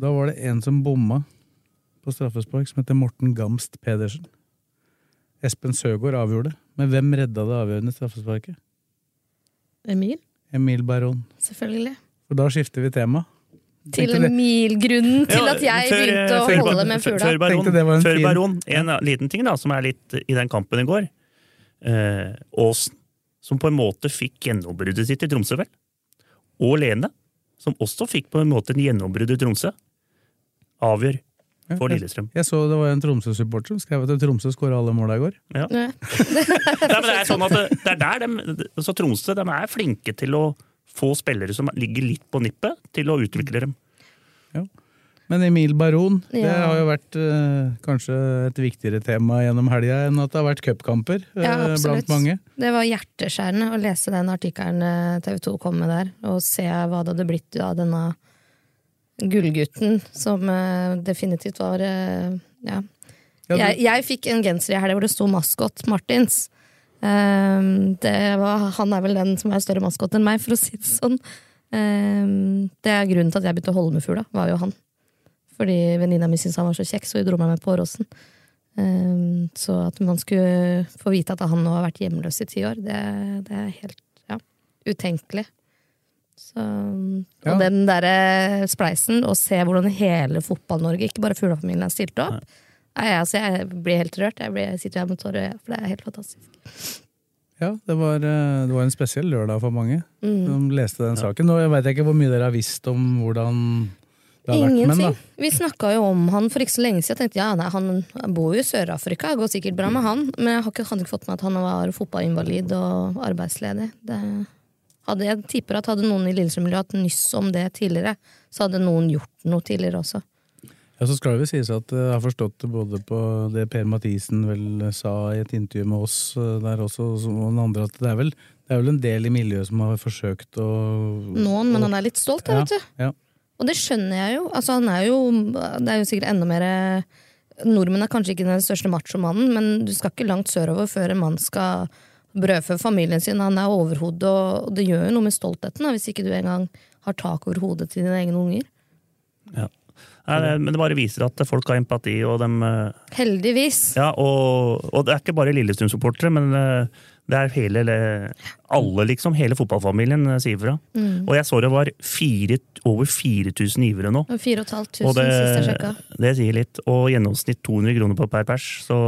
Da var det en som bomma på straffespark, som heter Morten Gamst Pedersen. Espen Søgaard avgjorde. Men hvem redda det avgjørende straffesparket? Emil? Emil Baron. Selvfølgelig. For da skifter vi tema. Til Emil-grunnen til at jeg begynte å holde med fugla. Før baron, en før baron en liten ting da, som er litt i den kampen i går. Eh, Aasen, som på en måte fikk gjennombruddet sitt i Tromsø, vel. Og Lene, som også fikk på en måte en gjennombrudd i Tromsø. Avgjør for Lillestrøm. Jeg så det var en Tromsø-supporter som skrev at Tromsø skåra alle måla i går. Ja. Ja. Nei, men det er sånn at det, det er der de, så Tromsø de er flinke til å få spillere som ligger litt på nippet, til å utvikle dem. Men Emil Baron, det har jo vært eh, kanskje et viktigere tema gjennom helga enn at det har vært cupkamper eh, Ja, blant mange. Det var hjerteskjærende å lese den artikkelen TV 2 kom med der, og se hva det hadde blitt av denne gullgutten, som eh, definitivt var eh, Ja. Jeg, jeg fikk en genser i helga hvor det sto maskot Martins. Ehm, det var, han er vel den som er større maskot enn meg, for å si det sånn. Ehm, det er grunnen til at jeg begynte å holde med fugla, var jo han. Fordi venninna mi syntes han var så kjekk, så hun dro meg med på Åråsen. Um, så at man skulle få vite at han nå har vært hjemløs i ti år, det, det er helt ja, utenkelig. Så, Ja. Og den derre spleisen, å se hvordan hele Fotball-Norge, ikke bare fuglefamilien, har stilt opp Nei, altså, Jeg blir helt rørt. Jeg, blir, jeg sitter her med tårer, for det er helt fantastisk. Ja, det var, eh, det var en spesiell lørdag for mange Mm. som leste den saken. Og jeg veit ikke hvor mye dere har visst om hvordan det har vært med Ingenting. den. Vi snakka jo om han for ikke så lenge siden. Jeg tenkte ja, nei, Han han bor jo i Sør-Afrika, det går sikkert bra med han. Men jeg hadde ikke, hadde ikke fått med at han var fotballinvalid og arbeidsledig. Det hadde, jeg tipper at hadde noen i Lillestrøm-miljøet hatt nyss om det tidligere, så hadde noen gjort noe tidligere også. Ja, så skal det vel sies at jeg har forstått det både på det Per Mathisen vel sa i et intervju med oss eh, der også, og den andre, at det er vel, det er vel en del i miljøet som har forsøkt å Noen, men han er litt stolt, da, ja, vet du. Ja. Og det skjønner jeg jo. Altså, han er jo. Det er jo sikkert enda mer Nordmenn er kanskje ikke den største machomannen, men du skal ikke langt sørover før en mann skal brødfø familien sin. Han er overhodet, og det gjør jo noe med stoltheten da, hvis ikke du engang har tak over hodet til dine egne unger. Det- men det bare viser at folk har empati, og dem eh, Heldigvis. Ja, og, og det er ikke bare Lillestrøm-supportere, men eh, det er hele, alle, liksom. Hele fotballfamilien eh, sier fra. Mm. Og jeg så det var fire, over 4000 givere nå. Og 4500 siste det, sist jeg sjekka. det sier litt. Og gjennomsnitt 200 kroner på per pers, så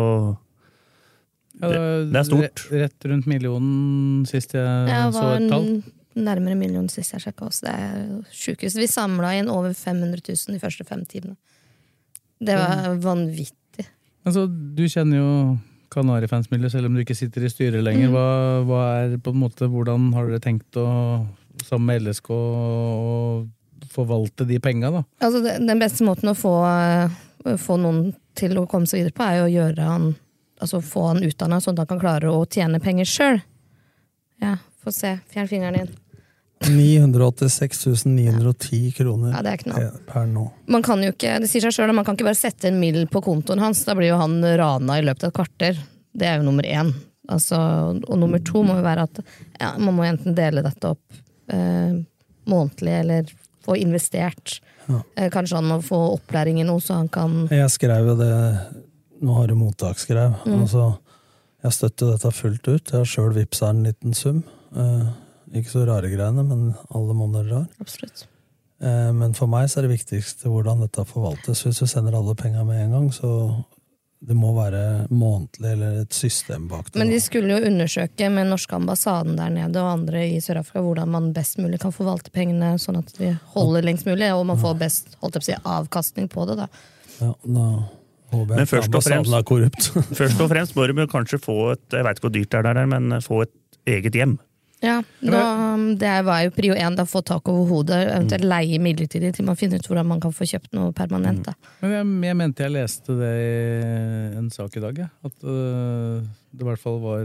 Ja, det, det er stort. Rett, rett rundt millionen sist jeg Jeg så et tall. nærmere millionen sist jeg sjekka oss. Det er sjukehus. Vi samla inn over 500 000 de første fem timene. Det var vanvittig. Altså, du kjenner jo Kanarifansmiljøet, selv om du ikke sitter i styret lenger. Mm. Hva, hva er på en måte, Hvordan har dere tenkt å, sammen med LSK, å forvalte de penga, da? Altså, det- den beste måten å få, få noen til å komme seg videre på, er jo å gjøre han Altså få han utdanna sånn at han kan klare å tjene penger sjøl. Ja, få se. Fjern fingeren din. 986 910 kroner Ja, det er knall. per nå. Man kan jo ikke, det sier seg selv, man kan ikke bare sette en mill på kontoen hans. Da blir jo han rana i løpet av et kvarter. Det er jo nummer én. Altså, og nummer to må jo være at ja, man må enten dele dette opp eh, månedlig, eller få investert. Ja. Eh, kanskje han må få opplæring i noe, så han kan Jeg skrev jo det Nå har du mottaksgreier. Mm. Altså, jeg støtter dette fullt ut. Jeg har sjøl vippsa en liten sum. Eh, ikke så rare greiene, men alle måneder rar. Absolutt. Eh, men for meg så er det viktigste hvordan dette forvaltes. Hvis du sender alle penga med en gang, så det må være månedlig eller et system bak det. Men de skulle jo undersøke med norske ambassaden der nede og andre i Sør-Afrika hvordan man best mulig kan forvalte pengene sånn at de holder lengst mulig, og man får best holdt jeg på å si, avkastning på det. da. Ja, da Men først og fremst-. Først og fremst må de kanskje få et jeg vet ikke hvor dyrt det er der, men få et eget hjem. Ja, da, Det var jo prio én, få tak over hodet, eventuelt leie midlertidig til man finner ut hvordan man kan få kjøpt noe permanent. da. Men jeg, jeg mente jeg leste det i en sak i dag, ja. At uh, det i hvert fall var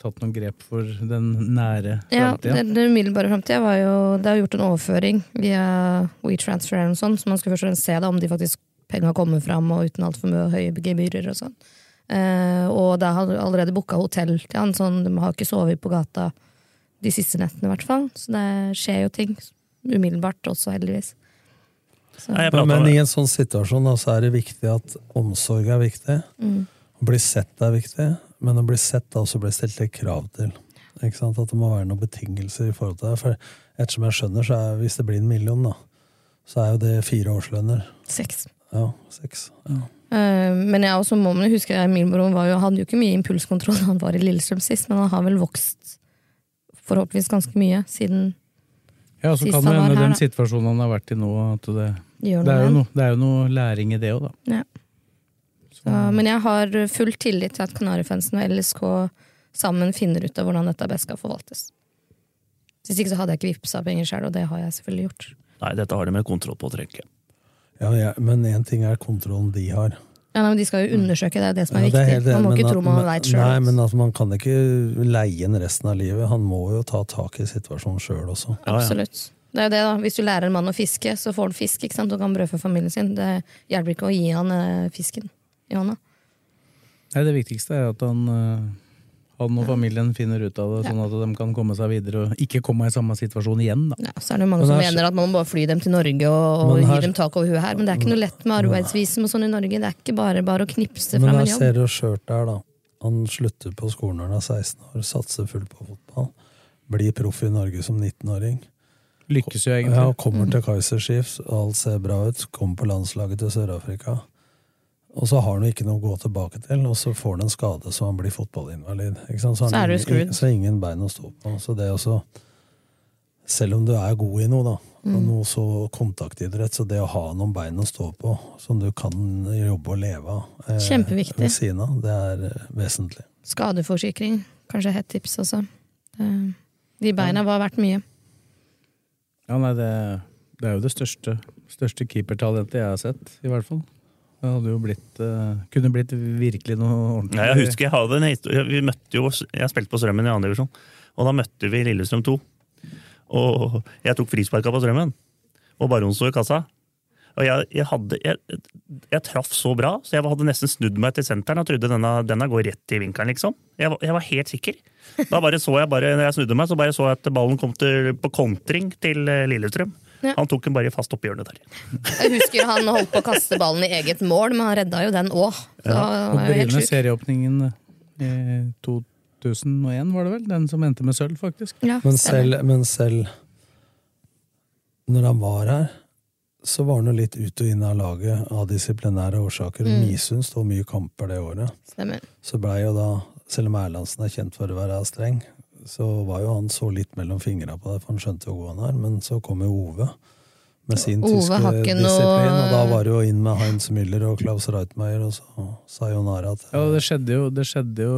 tatt noen grep for den nære Ja, framtida. Ja, den umiddelbare framtida var jo Det er gjort en overføring via WeTransfer eller noe sånt, så man skal først og fremst se da, om de faktisk penga kommer fram, og uten altfor mye høye gebyrer og sånn. Eh, og det har allerede booka hotell til han, sånn de har ikke sovet på gata de siste nettene, i hvert fall. Så det skjer jo ting umiddelbart også, heldigvis. Så. Nei, Men, men i en sånn situasjon da, så er det viktig at omsorg er viktig. Mm. Å bli sett er viktig, men å bli sett er også bli stilt litt krav til. Ikke sant? At det må være noen betingelser i forhold til det. For ettersom jeg skjønner, så er, hvis det blir en million, da, så er jo det fire årslønner. Seks. Ja, seks. Ja. Eh, men jeg også må man at huske Emil var jo, hadde jo ikke mye impulskontroll da han var i Lillestrøm sist, men han har vel vokst forhåpentligvis ganske mye siden Ja, så Sist kan det hende den situasjonen han har vært i nå, at det, Gjør det, er jo no, det er jo noe læring i det òg, da. Ja. Så, men jeg har full tillit til at Kanarifansen og LSK sammen finner ut av hvordan dette best skal forvaltes. Hvis ikke så hadde jeg ikke vippsa penger sjøl, og det har jeg selvfølgelig gjort. Nei, dette har de med kontroll på, å jeg. Ja, ja, men én ting er kontrollen de har. Ja, nei, men De skal jo undersøke, det er det som er Ja, det viktig. man må enig, ikke tro man vet veit sjøl. Nei, men at man kan ikke leie en resten av livet. Han må jo ta tak i situasjonen sjøl også. Absolutt. Det er det da, Hvis du lærer en mann å fiske, så får han fisk ikke sant? og kan brødfø familien sin. Det hjelper ikke å gi han eh, fisken i hånda. Nei, det viktigste er at han øh, han og familien finner ut av det, sånn at de kan komme seg videre og ikke komme i samme situasjon igjen. Da. Ja, så er det mange Men som det er- mener at man må bare fly dem til Norge og, og her- gi dem tak over huet her, men det er ikke noe lett med arbeidsvisum og sånn i Norge. Det er ikke bare bare å knipse Men fram her en jobb. ser du skjørt der, da. Han slutter på skolen når han er 16 år, satser fullt på fotball. Blir proff i Norge som 19-åring. Lykkes jo egentlig. Ja, kommer til Kaiser Chiefs, alt ser bra ut. Kommer på landslaget til Sør-Afrika. Og så har han jo ikke noe å gå tilbake til, og så får han en skade så han blir fotballinvalid. Ikke sant? Så, Så er du screwed. Så ingen bein å stå på. Så det også Selv om du er god i noe, da, Mm. og noe så kontaktidrett, så det å ha noen bein å stå på som du kan jobbe og leve av eh, Kjempeviktig. ved siden av, det er eh, vesentlig. Skadeforsikring, kanskje hett tips også. De beina var verdt mye. Ja, nei, det, det er jo det største, største keepertalentet jeg har sett, i hvert fall. Det hadde jo blitt, uh, kunne blitt virkelig noe ordentlig. Ja, jeg husker jeg hadde en historie Vi møtte jo, Jeg spilte på Strømmen i andre divisjon, og da møtte vi Lillestrøm 2. Og jeg tok frisparka på Strømmen, og Baron sto i kassa. Og jeg, jeg, hadde, jeg, jeg traff så bra, så jeg hadde nesten snudd meg til senteren og trodde denne, denne går rett i vinkelen, liksom. Jeg var helt sikker. Da bare så jeg bare, når jeg snudde meg, så bare så jeg at ballen kom til, på kontring til eh, Lillestrøm. Ja. Han tok den bare fast oppi hjørnet der. Jeg husker han holdt på å kaste ballen i eget mål, men han redda jo den òg. Ja. Sjukt. serieåpningen i 2001, var det vel? Den som endte med sølv, faktisk. Ja, Men selv, men selv når han var her, så var han jo litt ut og inn av laget av disiplinære årsaker. Mm. Misund sto mye kamper det året. Stemmer. Så blei jo da, selv om Erlandsen er kjent for å være streng, så var jo han så litt mellom fingra på det, for han skjønte jo hvor han er. Men så kom jo Ove med sin Ove tyske disiplin, og da var det jo inn med Heinz Müller og Klaus Reitmeier, og så sayonara til Ja, det skjedde jo, det skjedde jo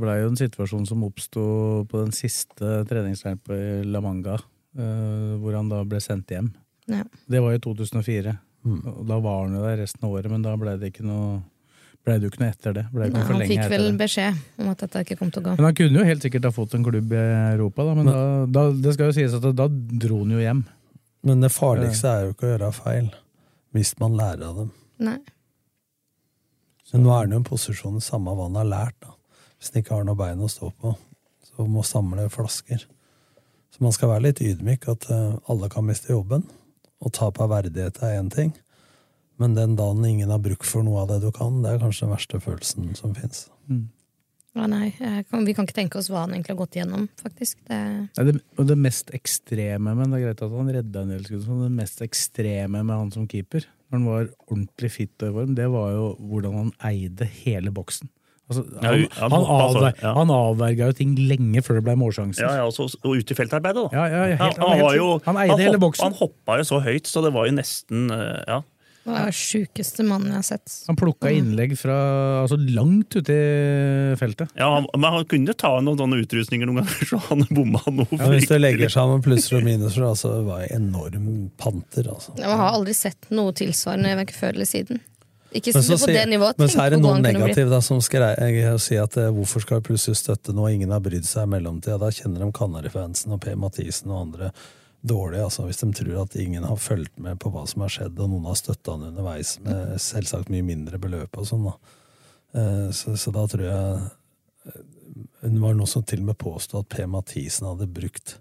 ble jo en situasjon som oppsto på den siste treningsleiren på La Manga, eh, hvor han da ble sendt hjem. Ja. Det var i 2004. Mm. Og da var han jo der resten av året, men da ble det ikke noe ble det jo ikke noe etter det. Ble det ikke Nei, han fikk vel beskjed om at dette ikke kom til å gå. Men han kunne jo helt sikkert ha fått en klubb i Europa, da, men, da, da, det skal jo sies at da dro han jo hjem. Men det farligste er jo ikke å gjøre feil, hvis man lærer av dem. Nei. Men nå er han jo i en posisjon samme hva han har lært. da. Hvis han ikke har noe bein å stå på, så må samle flasker. Så man skal være litt ydmyk at eh, alle kan miste jobben. Og tap av verdighet er én ting. Men den dagen ingen har bruk for noe av det du kan, det er kanskje den verste følelsen som fins. Ja, nei kan, vi kan ikke tenke oss hva han egentlig har gått igjennom, faktisk. Det, Ja, det, og det mest ekstreme, men det er greit at han redda en del skudd, men det mest ekstreme med han som keeper, når han var ordentlig fit og i form, det var jo hvordan han eide hele boksen. Altså, Ja, han, han han, hoppa avver, ja. han avverga jo ting lenge før det ble målsjanser. Ja, ja, og, og ut i feltarbeidet, da. Ja, ja, ja, helt- han, han helt- jo, han eide hele hopp- boksen. Han hoppa jo så høyt, så det var jo nesten eh, Ja. Det var den sjukeste mannen jeg har sett. Han plukka innlegg fra altså, langt ute i feltet. ja han, men han kunne ta noen sånne utrustninger noen ganger, så han bomma noe. Ja, hvis du legger sammen plusser og minuser, altså, det var jeg enorm panter. Altså. Jeg har aldri sett noe tilsvarende verken før eller siden. Ikke Men på så på det nivået. Men så er det noen negative da, som skal å si at eh, hvorfor skal vi plutselig støtte noe ingen har brydd seg i mellomtida? Da kjenner de Kanarifansen og Per Mathisen og andre dårlig, altså, hvis de tror at ingen har fulgt med på hva som har skjedd, og noen har støtta han underveis med selvsagt mye mindre beløp og sånn. da. Eh, Så, så da tror jeg eh, Det var noe som til og med påstod at P. Mathisen hadde brukt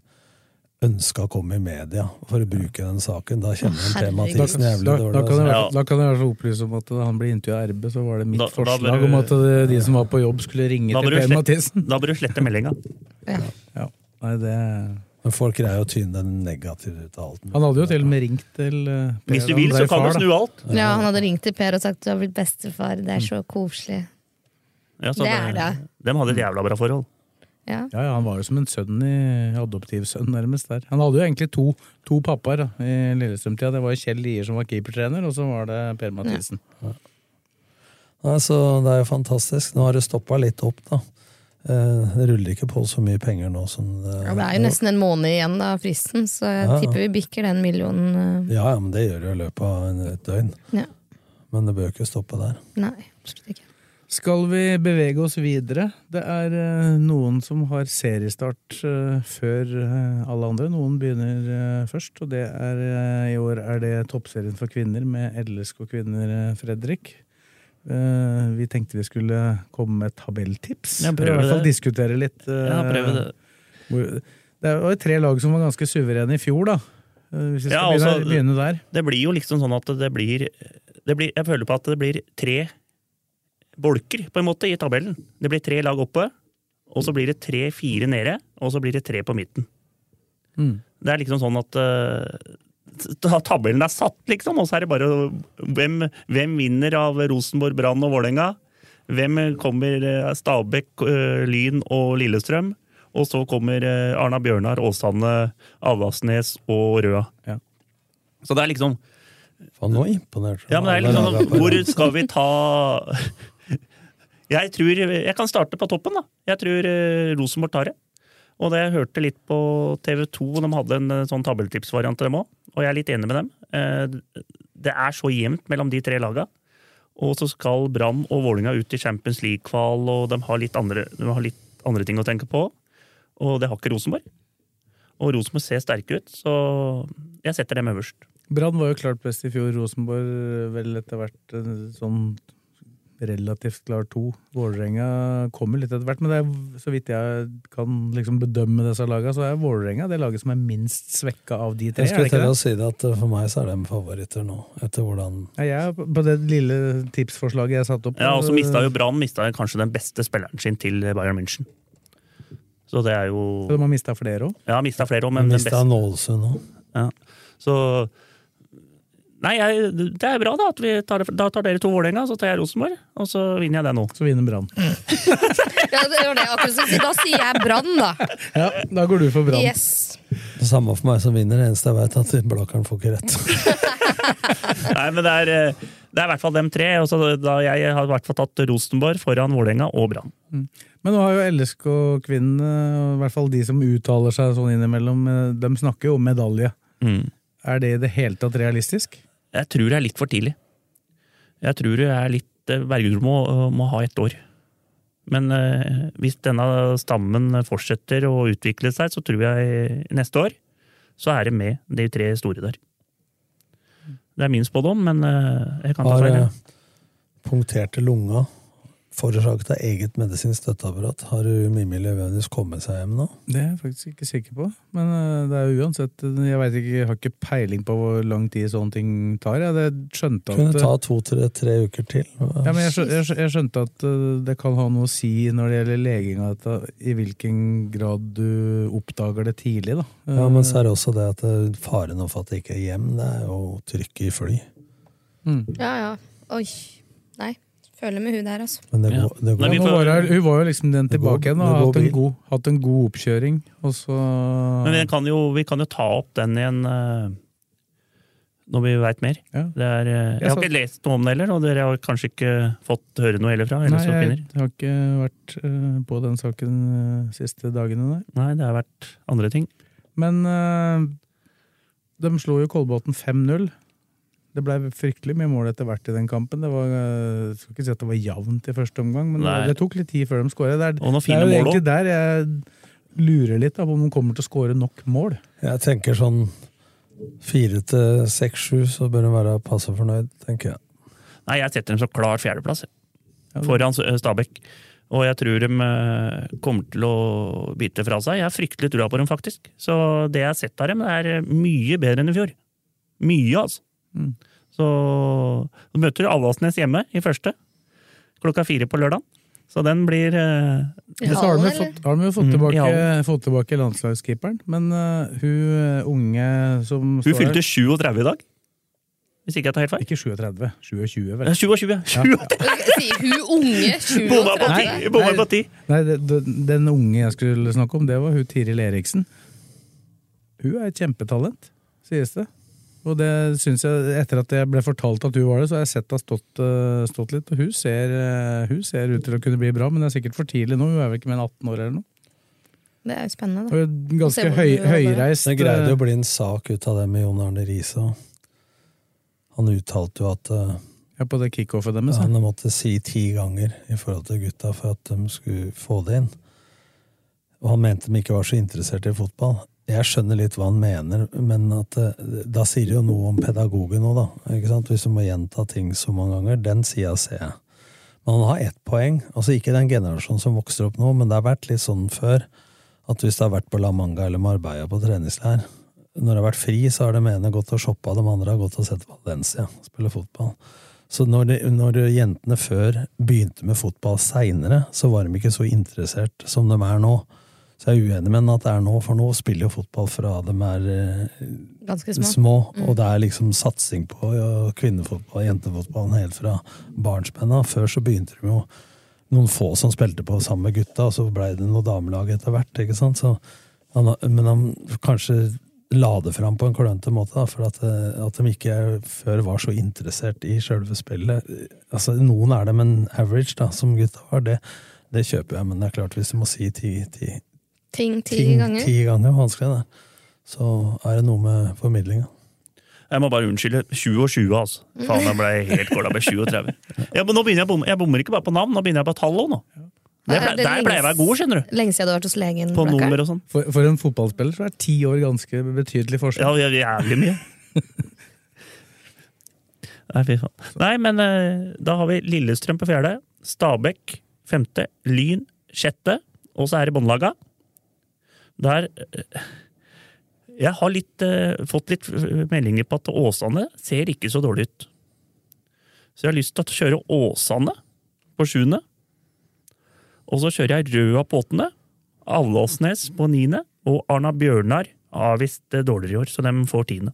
ønska å komme i media for å bruke den saken. Da kjenner de P. Mathisen jævlig dårlig. da, kan jeg, i altså. hvert- da kan jeg i opplyse om at da han ble intervjua av RB, så var det mitt Da- da forslag du- om at det, de som var på jobb, skulle ringe til slette- Mathisen. Da bør du slette meldinga. Ja. Nei, det... Men folk greier å tyne den negative ut av alt. Han hadde jo til og med ringt til eh, Per. Hvis du vil, så kan far, du snu alt. Ja, han hadde ringt til Per og sagt du har blitt bestefar, det er så koselig. Ja, så Det er det. De hadde et jævla bra forhold. Ja. Ja, ja, Han var jo som en sønn i adoptivsønn, nærmest. der. Han hadde jo egentlig to, to pappaer da, i Lillestrøm-tida. Det var Kjell Lier som var keepertrener, og så var det Per Mathisen. Nei, så det er jo fantastisk. Nå har det stoppa litt opp, da. Eh, Det ruller ikke på så mye penger nå som det Ja, Det er jo nesten en måned igjen av fristen, så jeg Ja, ja. tipper vi bikker den millionen. eh, Ja, ja, men det gjør det i løpet av et døgn. Ja. Men det bør ikke stoppe der. Nei, absolutt ikke. Skal vi bevege oss videre? Det er eh, noen som har seriestart eh, før eh, alle andre. Noen begynner eh, først, og det er eh, i år er det toppserien for kvinner med LSK Kvinner, eh, Fredrik. Eh, vi tenkte vi skulle komme med tabelltips. Ja, I hvert fall det. diskutere litt. Uh, Ja, prøve det. hvor- Det var jo tre lag som var ganske suverene i fjor, da. Eh, Hvis vi skal Ja, begynne, altså- begynne der. Det blir jo liksom sånn at det blir, det blir Jeg føler på at det blir tre bolker, på en måte, i tabellen. Det blir tre lag oppe, og så blir det tre-fire nede, og så blir det tre på midten. Mm. Det er liksom sånn at eh, tabellen er satt, liksom, og så er det bare hvem, hvem vinner av Rosenborg, Brann og Vålerenga? Hvem kommer eh, Stabæk, eh, Lyn og Lillestrøm? Og så kommer eh, Arna Bjørnar, Åsane, Avaldsnes og Røa. Ja. Så det er liksom Faen, nå imponerte du ja, men det er på Hvor skal vi ta Jeg tror Jeg kan starte på toppen, da. Jeg tror Rosenborg tar det. Og det jeg hørte litt på TV 2, de hadde en sånn tabelltipsvariant til dem òg. Og jeg er litt enig med dem. Eh, Det er så jevnt mellom de tre laga. Og så skal Brann og Vålinga ut i Champions League-kval, og de har, andre, de har litt andre ting å tenke på. Og det har ikke Rosenborg. Og Rosenborg ser sterke ut, så jeg setter dem øverst. Brann var jo klart best i fjor. Rosenborg vel etter hvert eh, sånn relativt klar to. Vålerenga kommer litt etter hvert, men det er, så vidt jeg kan liksom bedømme disse lagene, så er Vålerenga det laget som er minst svekka av de tre. Jeg skulle til å si det at for meg så er de favoritter nå, etter hvordan Ja, jeg, på det lille tipsforslaget jeg satte opp Ja, og så mista jo Brann mista kanskje den beste spilleren sin til Bayern München. Så det er jo Så de har mista flere òg? Ja, mista flere òg, men den Mista beste Nålesund òg. ja. Så Nei, jeg, det er bra, da. at vi tar, Da tar dere to Vålerenga, så tar jeg Rosenborg. Og så vinner jeg det nå. Så vinner Brann. Ja, det var det akkurat si. Da sier jeg Brann, da. Ja, da går du for Brann. Yes. Det samme for meg som vinner. Det eneste jeg vet, er at Blakeren får ikke rett. Nei, men det er, eh, det er i hvert fall dem tre. Og så da jeg har i hvert fall tatt Rosenborg foran Vålerenga og Brann. Men nå har jo LSK-kvinnene, og i hvert fall de som uttaler seg sånn innimellom, eh, de snakker jo om medalje. Mm. Er det i det hele tatt realistisk? Jeg tror det er litt for tidlig. Jeg tror det er litt eh, Bergerud må, må ha ett år. Men eh, hvis denne stammen fortsetter å utvikle seg, så tror jeg neste år så er det med de tre store der. Det er min spådom, men eh, jeg kan ta feil. Har punkterte lunga forårsaket av eget medisinsk støtteapparat. Har Mimmi Løvenis kommet seg hjem nå? Det er jeg faktisk ikke sikker på. Men eh, det er jo uansett Jeg vet ikke, jeg har ikke peiling på hvor lang tid sånne ting tar. Jeg det skjønte at Kunne ta to-tre uker til. ja, men jeg, skjø- jeg, skjønte at eh, det kan ha noe å si når det gjelder leging av dette, i hvilken grad du oppdager det tidlig, da. Ja, men så er det også det at eh, faren for at det ikke er hjem, det er jo trykket i fly. Ja, ja. Oi. Nei. Føler med hun der, altså. Men det Ja. går, det går. Nei, får- var hun var jo liksom den tilbake igjen og har hatt en, god, hatt en god oppkjøring. Og så Men vi kan, jo, vi kan jo ta opp den igjen eh, når vi veit mer. Ja. Det er, eh, jeg har ikke lest noe om det heller, og dere har kanskje ikke fått høre noe heller fra? Nei, Eller så jeg, har ikke vært eh, på den saken de siste dagene, nei. Nei, det har vært andre ting. Men de slo jo Kolbotn 5-0. Det ble fryktelig mye mål etter hvert i den kampen. Det var, jeg skal ikke si at det var jevnt i første omgang, men det, Nei. det tok litt tid før de skåra. Det, er- det er jo mål egentlig der jeg lurer litt da, på om de kommer til å skåre nok mål. Jeg tenker sånn fire til seks-sju, så bør de være passe fornøyd, tenker jeg. Nei, jeg setter dem så klart fjerdeplass. Foran eh, Stabæk. Og jeg tror de eh, kommer til å bite fra seg. Jeg har fryktelig trua på dem, faktisk. Så det jeg har sett av dem, er eh, mye bedre enn i fjor. Mye, altså. Mm. Så du møter Avaldsnes hjemme i første. Klokka fire på lørdag. Så den blir uh, ja, så har de, jo fått, har de jo fått, Mm, tilbake, fått tilbake landslagskeeperen, men uh, hun eh, unge som Hun fylte her 37 i dag. Hvis ikke jeg tar helt feil. Ikke 37, 27 vel? Ja, 27. 27. Sier hun unge 37? Bomma på ti. Nei, den unge jeg skulle snakke om, det var hun Tiril Eriksen. Hun er et kjempetalent, sies det. Og det synes jeg, etter at jeg ble fortalt at du var det, så har jeg sett henne stått, eh, stått litt. Og hun ser, eh, hun ser ut til å kunne bli bra, men det er sikkert for tidlig nå. Hun er vel ikke mer enn 18 år eller noe. Det er jo spennende, da. Og ganske høy, høyreist. Det greide jo å bli en sak ut av det med Jon Arne Riise. Han uttalte jo at eh, ja, på det kickoffet deres. ja. han måtte si ti ganger i forhold til gutta for at de skulle få det inn. Og han mente de ikke var så interessert i fotball. Jeg skjønner litt hva han mener, men at, eh, da sier det jo noe om pedagogen òg, da. Ikke sant? Hvis du må gjenta ting så mange ganger. Den sida ser jeg. Men han har ett poeng. Altså Ikke den generasjonen som vokser opp nå, men det har vært litt sånn før. At hvis det har vært på La Manga eller Marbella på treningsleir, når det har vært fri, så har de ene gått og shoppa, de andre har gått og sett Valencia spille fotball. Så når, de, når jentene før begynte med fotball seinere, så var de ikke så interessert som de er nå. Så jeg er uenig med henne at det er nå, for nå spiller jo fotball fra de er eh, Ganske små. små. Mm. Og det er liksom satsing på kvinnefotball, jentefotballen, helt fra barnsbenna. Før så begynte de jo noen få som spilte på sammen med gutta, og så blei det noe damelag etter hvert. ikke sant? Så men han kanskje la det fram på en klønete måte, da, for at, eh, at de ikke før var så interessert i sjølve spillet. Altså, Noen er det, men average, da, som gutta var. Det, det kjøper jeg, men det er klart, hvis du må si ti, ti, Ting ti ting ganger. ti ganger, vanskelig det, så er det noe med formidlinga. Jeg må bare unnskylde. 20 og 20, altså. Faen, jeg ble helt gåla med 37. Ja, men nå begynner jeg, å bomme. jeg bommer ikke bare på navn, nå begynner jeg på tall òg, nå. Det ble, Er det der ble jeg være god, skjønner du. Lenge siden du har vært hos legen. På nummer og sånn. For, for en fotballspiller så er ti år ganske betydelig forskjell. Ja, vi er jævlig mye. Nei, fy faen. Nei, men eh, da har vi Lillestrøm på fjerde, Stabæk femte, Lyn sjette, og så er det båndlaga. Der eh, Jeg har litt, eh, fått litt eh, meldinger på at Åsane ser ikke så dårlig ut. Så jeg har lyst til å kjøre Åsane på sjuende. Og så kjører jeg Røa på åttende, Allåsnes på niende, og Arna Bjørnar det dårligere i år, så de får tiende.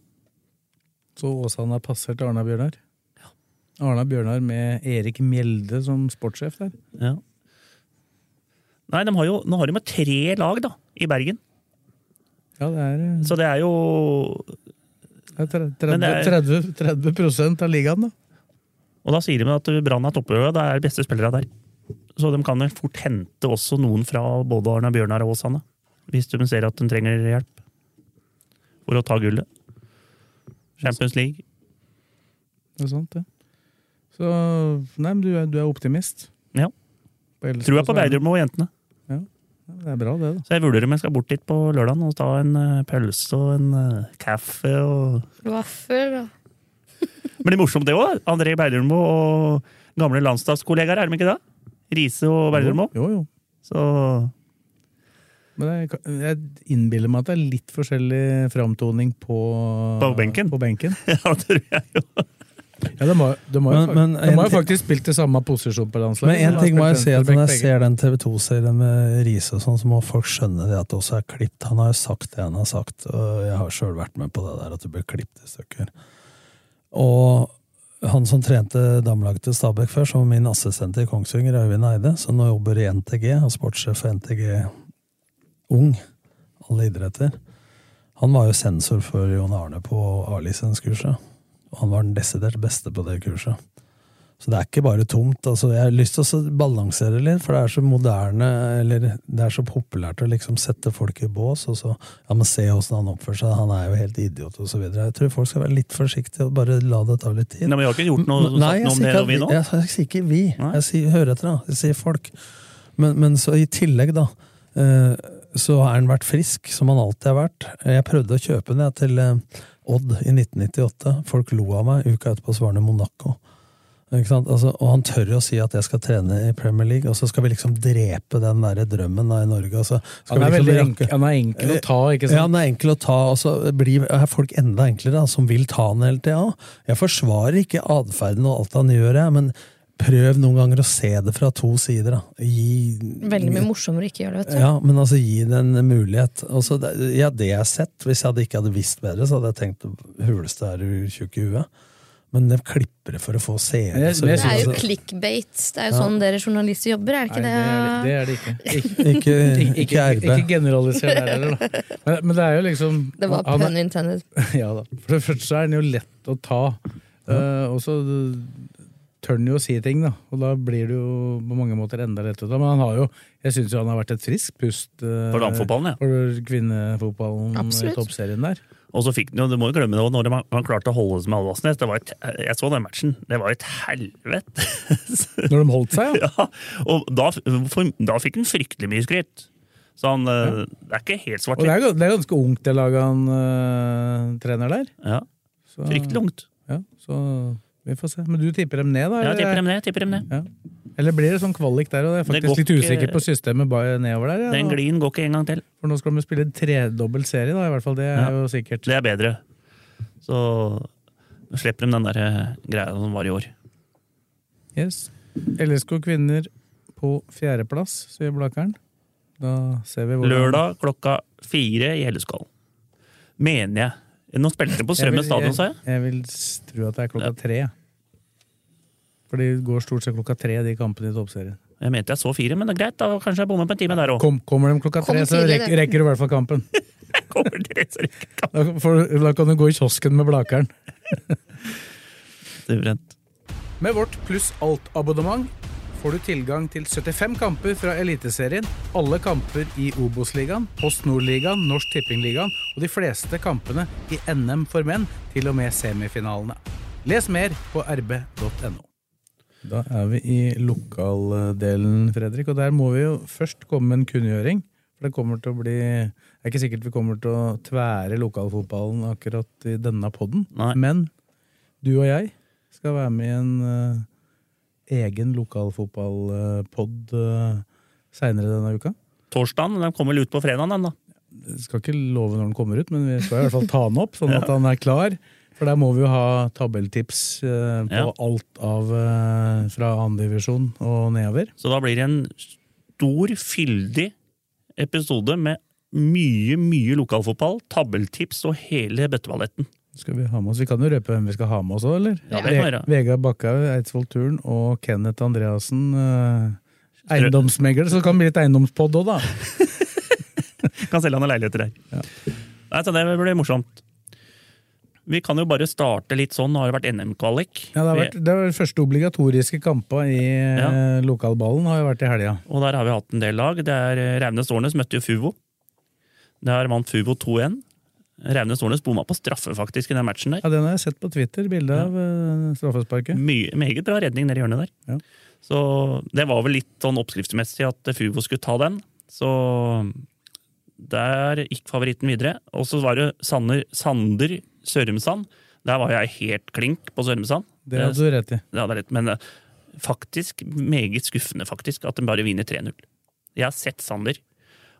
Så Åsane har passert Arna Bjørnar. Ja. Arna Bjørnar med Erik Mjelde som sportssjef der. Ja. Nei, de har jo, nå har de med tre lag da, i Bergen. Ja, det er, eh, Så det er jo det er 30, det er- 30, 30 av ligaen, da. Og da sier de at Brann er toppløpet, det er beste spillere der. Så de kan fort hente også noen fra både Arna Bjørnar og Åsane. Hvis de ser at de trenger hjelp for å ta gullet. Champions League. Det er sant, det. Så Nei, men du er, du er optimist. Ja. Tror jeg på er det- og jentene. Ja, det er bra, det, da. Så jeg vurderer om jeg skal bort dit på lørdagen og ta en eh, pølse og en eh, kaffe og Vaffel og Men det er morsomt det òg. André Bergermo og gamle landslagskollegaer, er de ikke det? Riise og Bergermo. Jo, jo. Så Men jeg, jeg innbiller meg at det er litt forskjellig framtoning på, På benken? På benken. ja, det tror jeg jo. Ja, de har, de har, Men- men de har jo faktisk spilt i samme posisjon på landslaget. Men én ting må jeg si, at når jeg ser den TV 2-serien med Riise og sånn, så må folk skjønne det at det også er klipt. Han har jo sagt det han har sagt, og jeg har sjøl vært med på det der, at det blir klippet i stykker. Og han som trente damelaget til Stabæk før, som min assistent i Kongsvinger, Øyvind Eide, som nå jobber i NTG, og sportssjef for NTG Ung, alle idretter, han var jo sensor for Jon Arne på A-lisenskurset. Og han var den desidert beste på det kurset. Så det er ikke bare tomt. Altså, jeg har lyst til å balansere litt, for det er så moderne, eller det er så populært å liksom sette folk i bås, og så ja, men se åssen han oppfører seg, han er jo helt idiot, og så videre. Jeg tror folk skal være litt forsiktige og bare la det ta litt tid. Nei, men vi har ikke gjort noe, Nei, noe om det vi nå. Jeg, jeg sier ikke vi. Jeg sier, hører etter, da. Jeg sier folk. Men, men så i tillegg, da, eh, så har han vært frisk, som han alltid har vært. Jeg prøvde å kjøpe den jeg, til eh, Odd i 1998. Folk lo av meg. Uka etterpå så var han i Monaco. Altså, og han tør å si at jeg skal trene i Premier League, og så skal vi liksom drepe den der drømmen da i Norge. Altså, skal Han er, vi liksom enkel, han er enkel å ta, ikke sant? ja, han er enkel å ta, og så blir er folk enda enklere, da, som vil ta han hele tida. Jeg forsvarer ikke atferden og alt han gjør, jeg, men prøv noen ganger å se det fra to sider. Da. Gi, Veldig mye morsommere å ikke gjøre det, vet du. Ja, men altså gi det en mulighet. Altså, det, ja, det jeg har sett, hvis jeg hadde ikke hadde visst bedre, så hadde jeg tenkt huleste er du tjukk i huet. Men de klipper det for å få seere. Det er jo altså- clickbait. Det er jo Ja. sånn dere journalister jobber, er det ikke Nei, det? det, er, det er det ikke. Ikke, Ikke, ikke, ikke ikke generaliser der heller, da. Men, men det er jo liksom Det var pun intended. Ja da. For det første er den jo lett å ta. Eh, og så tør han jo å si ting, da. Og da blir det jo på mange måter enda lettere. Men han har jo Jeg syns jo han har vært et friskt pust eh, For damefotballen, ja. for kvinnefotballen i toppserien der. Og så fikk han jo, du må jo glemme det, når han, han klarte å holde seg med Alvasnes. Det var et, jeg så den matchen. Det var et helvete! Når de holdt seg, ja. ja, og da, for, da fikk han fryktelig mye skryt. Så han, ja. det er ikke helt Og det svart. Og er, det er ganske ungt, det laget han uh, trener der. Ja, Så, fryktelig ungt. Ja, så vi får se. Men du tipper dem ned, da? Ja, tipper dem ned. tipper dem ned. Ja. Eller blir det sånn kvalik der? Og jeg er Det går faktisk litt ikke- usikker på systemet bare nedover der. Ja. Den glien går ikke en gang til. For nå skal de spille tredobbelt serie, da, i hvert fall. Det er Ja. jo sikkert. Det er bedre. Så slipper de den der eh, greia som var i år. Yes. LSK kvinner på fjerdeplass, sier Blakeren. Da ser vi hvor Lørdag klokka fire i Helleskål. Mener jeg. Nå spilte de på Strømmen stadion, sa jeg. Jeg vil tro at det er klokka tre. For det går stort sett klokka tre, de kampene i toppserien. Jeg mente jeg så fire, men det er greit. da Kanskje jeg bommer på en time der òg. Kom, kommer de klokka tre, så rekker, rekker du i hvert fall kampen. Kommer det, så rekker kampen. Da, for, da kan du gå i kiosken med Blakeren. Suverent. Med vårt pluss alt-abonnement får du tilgang til 75 kamper fra Eliteserien, alle kamper i Obos-ligaen, Post Nord-ligaen, Norsk Tippingligaen og de fleste kampene i NM for menn til og med semifinalene. Les mer på rb.no. Da er vi i lokaldelen, Fredrik, og der må vi jo først komme med en kunngjøring. For det kommer til å bli Det er ikke sikkert vi kommer til å tvære lokalfotballen akkurat i denne podden, men du og jeg skal være med i en eh, egen lokalfotballpod uh, seinere denne uka. Torsdagen den kommer vel ut på fredagen, den, da. Jeg skal ikke love når den kommer ut, men vi skal i hvert fall ta den opp, sånn at han er klar. For der må vi jo ha tabelltips eh, på Ja. alt av eh, fra andredivisjon og nedover. Så da blir det en stor, fyldig episode med mye, mye lokalfotball, tabelltips og hele bøtteballetten. Skal Vi ha med oss, vi kan jo røpe hvem vi skal ha med oss òg, eller? Ja, det kan gjøre. Vegard Bakkhaug, Eidsvoll Turn og Kenneth Andreassen. eh, eiendomsmegler, så det kan bli litt eiendomspod òg, da. Kan selge noen leiligheter der. Nei, så det blir morsomt. Vi kan jo bare starte litt sånn. Har det vært NM-kvalik. Ja, det har vært det har første obligatoriske kamper i eh, lokalballen har jo vært i helga. Og der har vi hatt en del lag. Det er eh, Raunes Årnes møtte jo Fuvo. Der vant Fuvo 2-1. Raunes Stornes bomma på straffe faktisk i den matchen der. Ja, Den har jeg sett på Twitter, bilde av eh, straffesparket. Mye, meget bra redning nede i hjørnet der. Ja. Så det var vel litt sånn oppskriftsmessig at Fuvo skulle ta den. Så der gikk favoritten videre. Og så var det Sander, Sander Sørumsand. Der var jeg helt klink på Sørumsand. Det hadde du rett i. Det hadde jeg rett, men eh, faktisk meget skuffende faktisk at de bare vinner 3-0. Jeg har sett Sander.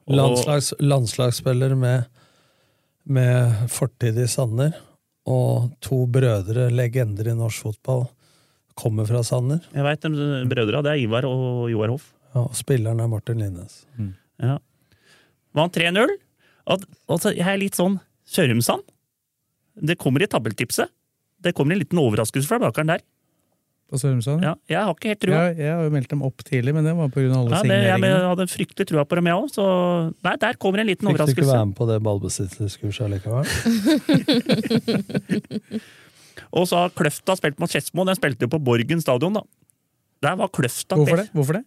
og- Landslags, landslagsspiller med, med fortid i Sanner, og to brødre, legender i norsk fotball, kommer fra Sanner. Jeg veit de brødra. Det er Ivar og Joar Hoff. Ja, og spilleren er Martin Linnes. Ja. Vant 3-0. Og, og jeg er litt sånn Sørumsand. Det kommer i tabeltipset. Det kommer en liten overraskelse fra bakeren der. På Sørumsand? Ja, jeg har ikke helt trua. Jeg, jeg har jo meldt dem opp tidlig, men det var pga. alle Ja, signeringene. jeg hadde fryktelig trua på dem, jeg òg. Så nei, der kommer en liten Fikk du ikke være med på det ballbesittelseskurset likevel? Og så har Kløfta spilt mot Skedsmo. Den spilte jo på Borgen stadion, da. Der var Kløfta Hvorfor det? Hvorfor det?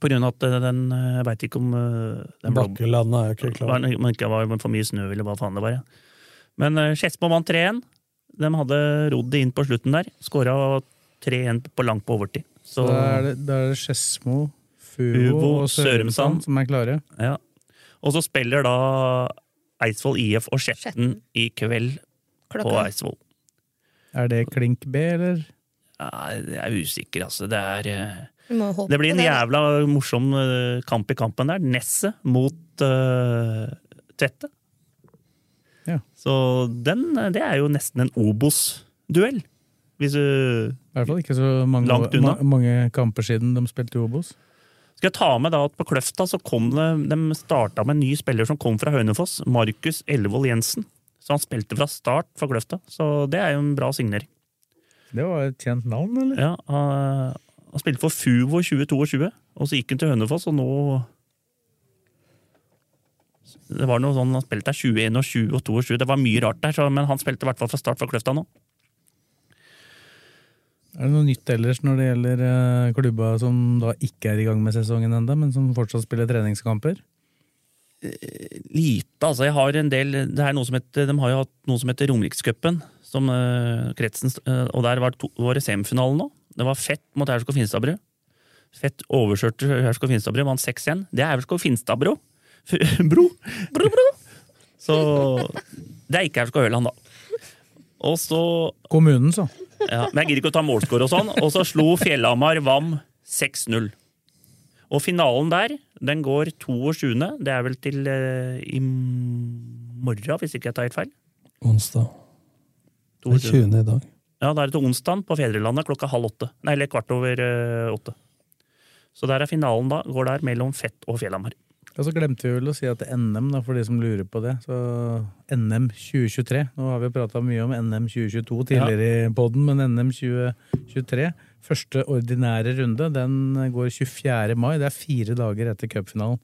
På grunn av at eh, den Jeg veit ikke om eh, den Bakkelandet er jo ikke var, klar. men ikke var for mye snø, eller hva faen det var. Ja. Men Skedsmo vant 3-1. De hadde rodd det inn på slutten der. Skåra 3-1 på langt på overtid. Så, Da er det, da er det Skedsmo, Fuvo Fuvo, og Sørumsand som er klare. ja. Og så spiller da Eidsvoll IF og Skjetten i kveld på Klokka. Eidsvoll. Er det klink B, eller? Ja, jeg er usikker, altså. Det er eh, Det blir en jævla morsom eh, kamp i kampen der. Nesset mot uh, Tvette. Ja. Så den, eh, det er jo nesten en Obos-duell. Hvis du I hvert fall ikke så mange, Langt unna. ma mange kamper siden de spilte i Obos. Skal jeg ta med da at på Kløfta så kom det, de starta med en ny spiller som kom fra Hønefoss. Markus Ellevold Jensen. Så han spilte fra start for Kløfta. Så det er jo en bra signering. Det var et kjent navn, eller? Ja, han, han spilte for Fuvo 2022, og så gikk han til Hønefoss, og nå Det var noe sånn, Han spilte der 21 og 20 og 22. Det var mye rart der, så, men han spilte i hvert fall fra start for Kløfta nå. Er det noe nytt ellers når det gjelder uh, klubba som da ikke er i gang med sesongen enda, men som fortsatt spiller treningskamper? Lite, altså. Jeg har en del det er noe som heter, De har jo hatt noe som heter Romerikscupen, som eh, kretsen eh, Og der var, to, var det semifinalen nå. Det var Fett mot Aurskog Finstadbru. Fett overkjørte Aurskog Finstadbru, vant 6-1. Det er Aurskog Finstadbro. Bro! Bro, bro! Så det er ikke Aurskog Ørland, da. Og så Kommunen, så. Ja, Men jeg gidder ikke å ta målscore og sånn. Og så slo Fjellhamar Vam 6-0. Og finalen der, den går 22. Det er vel til eh, i morgen, hvis ikke jeg tar helt feil. Onsdag. Det er 20. i dag. Ja, da er det til onsdag på Fedrelandet klokka halv åtte. Nei, eller kvart over eh, åtte. Så der er finalen da. Går der mellom Fett og Fjellhamar. Og så glemte vi vel å si at NM, da, for de som lurer på det. Så NM 2023. Nå har vi prata mye om NM 2022 tidligere i poden, men NM 2023, første ordinære runde, den går 24. mai. Det er fire dager etter cupfinalen.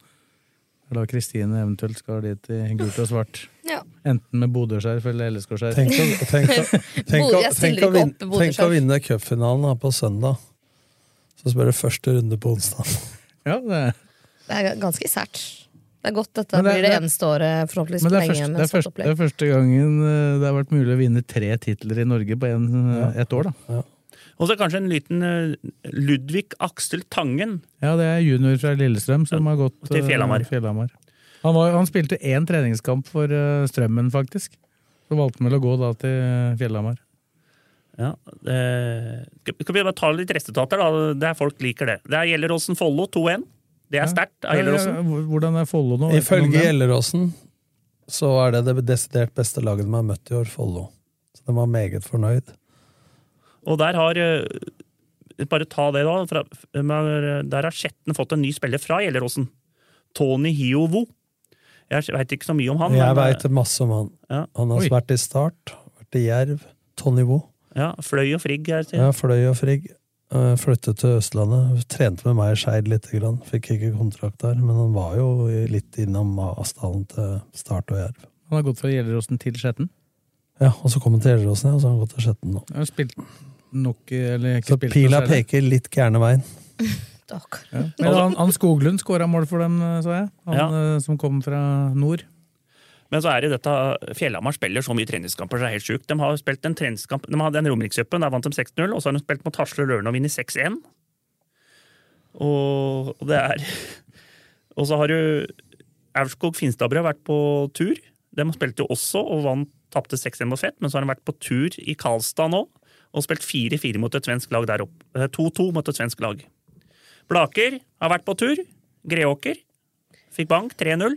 Da Kristine eventuelt skal dit i gult og svart. Ja. Enten med Bodø-skjerf eller LSK-skjerf. Tenk å, tenk, å, tenk, å, tenk, å, ikke vinne, opp tenk å vinne cupfinalen på søndag. Så spør du første runde på onsdag. Ja, det Det er ganske sært. Det er godt dette det blir det det- eneste året forhåpentligvis Men det er, første, det, er første, det er første gangen eh, det har vært mulig å vinne tre titler i Norge på en, ja. ett år, da. Og så kanskje en liten eh, Ludvig Aksel Tangen. Ja, det er junior fra Lillestrøm som har gått Til eh, Fjellhamar. Fjellhamar. Han, var, han spilte én treningskamp for eh, Strømmen, faktisk. Så valgte han vel å gå da til Fjellhamar. Ja, det, skal vi bare ta litt resultater, da? Det er folk liker det. Det gjelder Åsen Follo 2-1. Det er sterkt av Gjelleråsen. Hvordan er Follo nå? Ifølge? Gjelleråsen så er det det desidert beste laget de har møtt i år, Follo. Så de var meget fornøyd. Og der har eh, Bare ta det, da. Fra, der har Skjetten fått en ny spiller fra Gjelleråsen. Tony Hiovo. Jeg veit ikke så mye om han. Jeg men, veit masse om han. Ja. Han har Oi. vært i Start, vært i Jerv, Tony Vo. Ja, Fløy og Frigg. Er det, Ja, Fløy og Frigg. Eh, Flyttet til Østlandet. Trente med meg i Skeid lite grann. Fikk ikke kontrakt der, men han var jo litt innom avstanden til Start og Jerv. Han har gått fra Gjelleråsen til Skjetten. Ja, og så kom han til Gjelleråsen, ja, og så har han gått til Skjetten nå. Han har spilt nok eller ikke Så spilt pila noe peker litt gærne veien. Ja. Men han, han Skoglund skåra mål for dem, eh, så jeg. Han Ja. eh, som kom fra nord. Men så er det dette Fjellhamar spiller så mye treningskamper, så det er helt sjukt. De har spilt en treningskamp, de hadde en Romerikscupen, der vant de 6-0, og så har de spilt mot Hasle Løren og vunnet 6-1. Og det er Og så har du Aurskog Finstadbrød vært på tur. De spilte jo også og vant, tapte 6-1 mot Fett, men så har de vært på tur i Karlstad nå og spilt 4-4 mot et svensk lag der oppe. Eh, 2-2 mot et svensk lag. Blaker har vært på tur. Greåker fikk bank 3-0.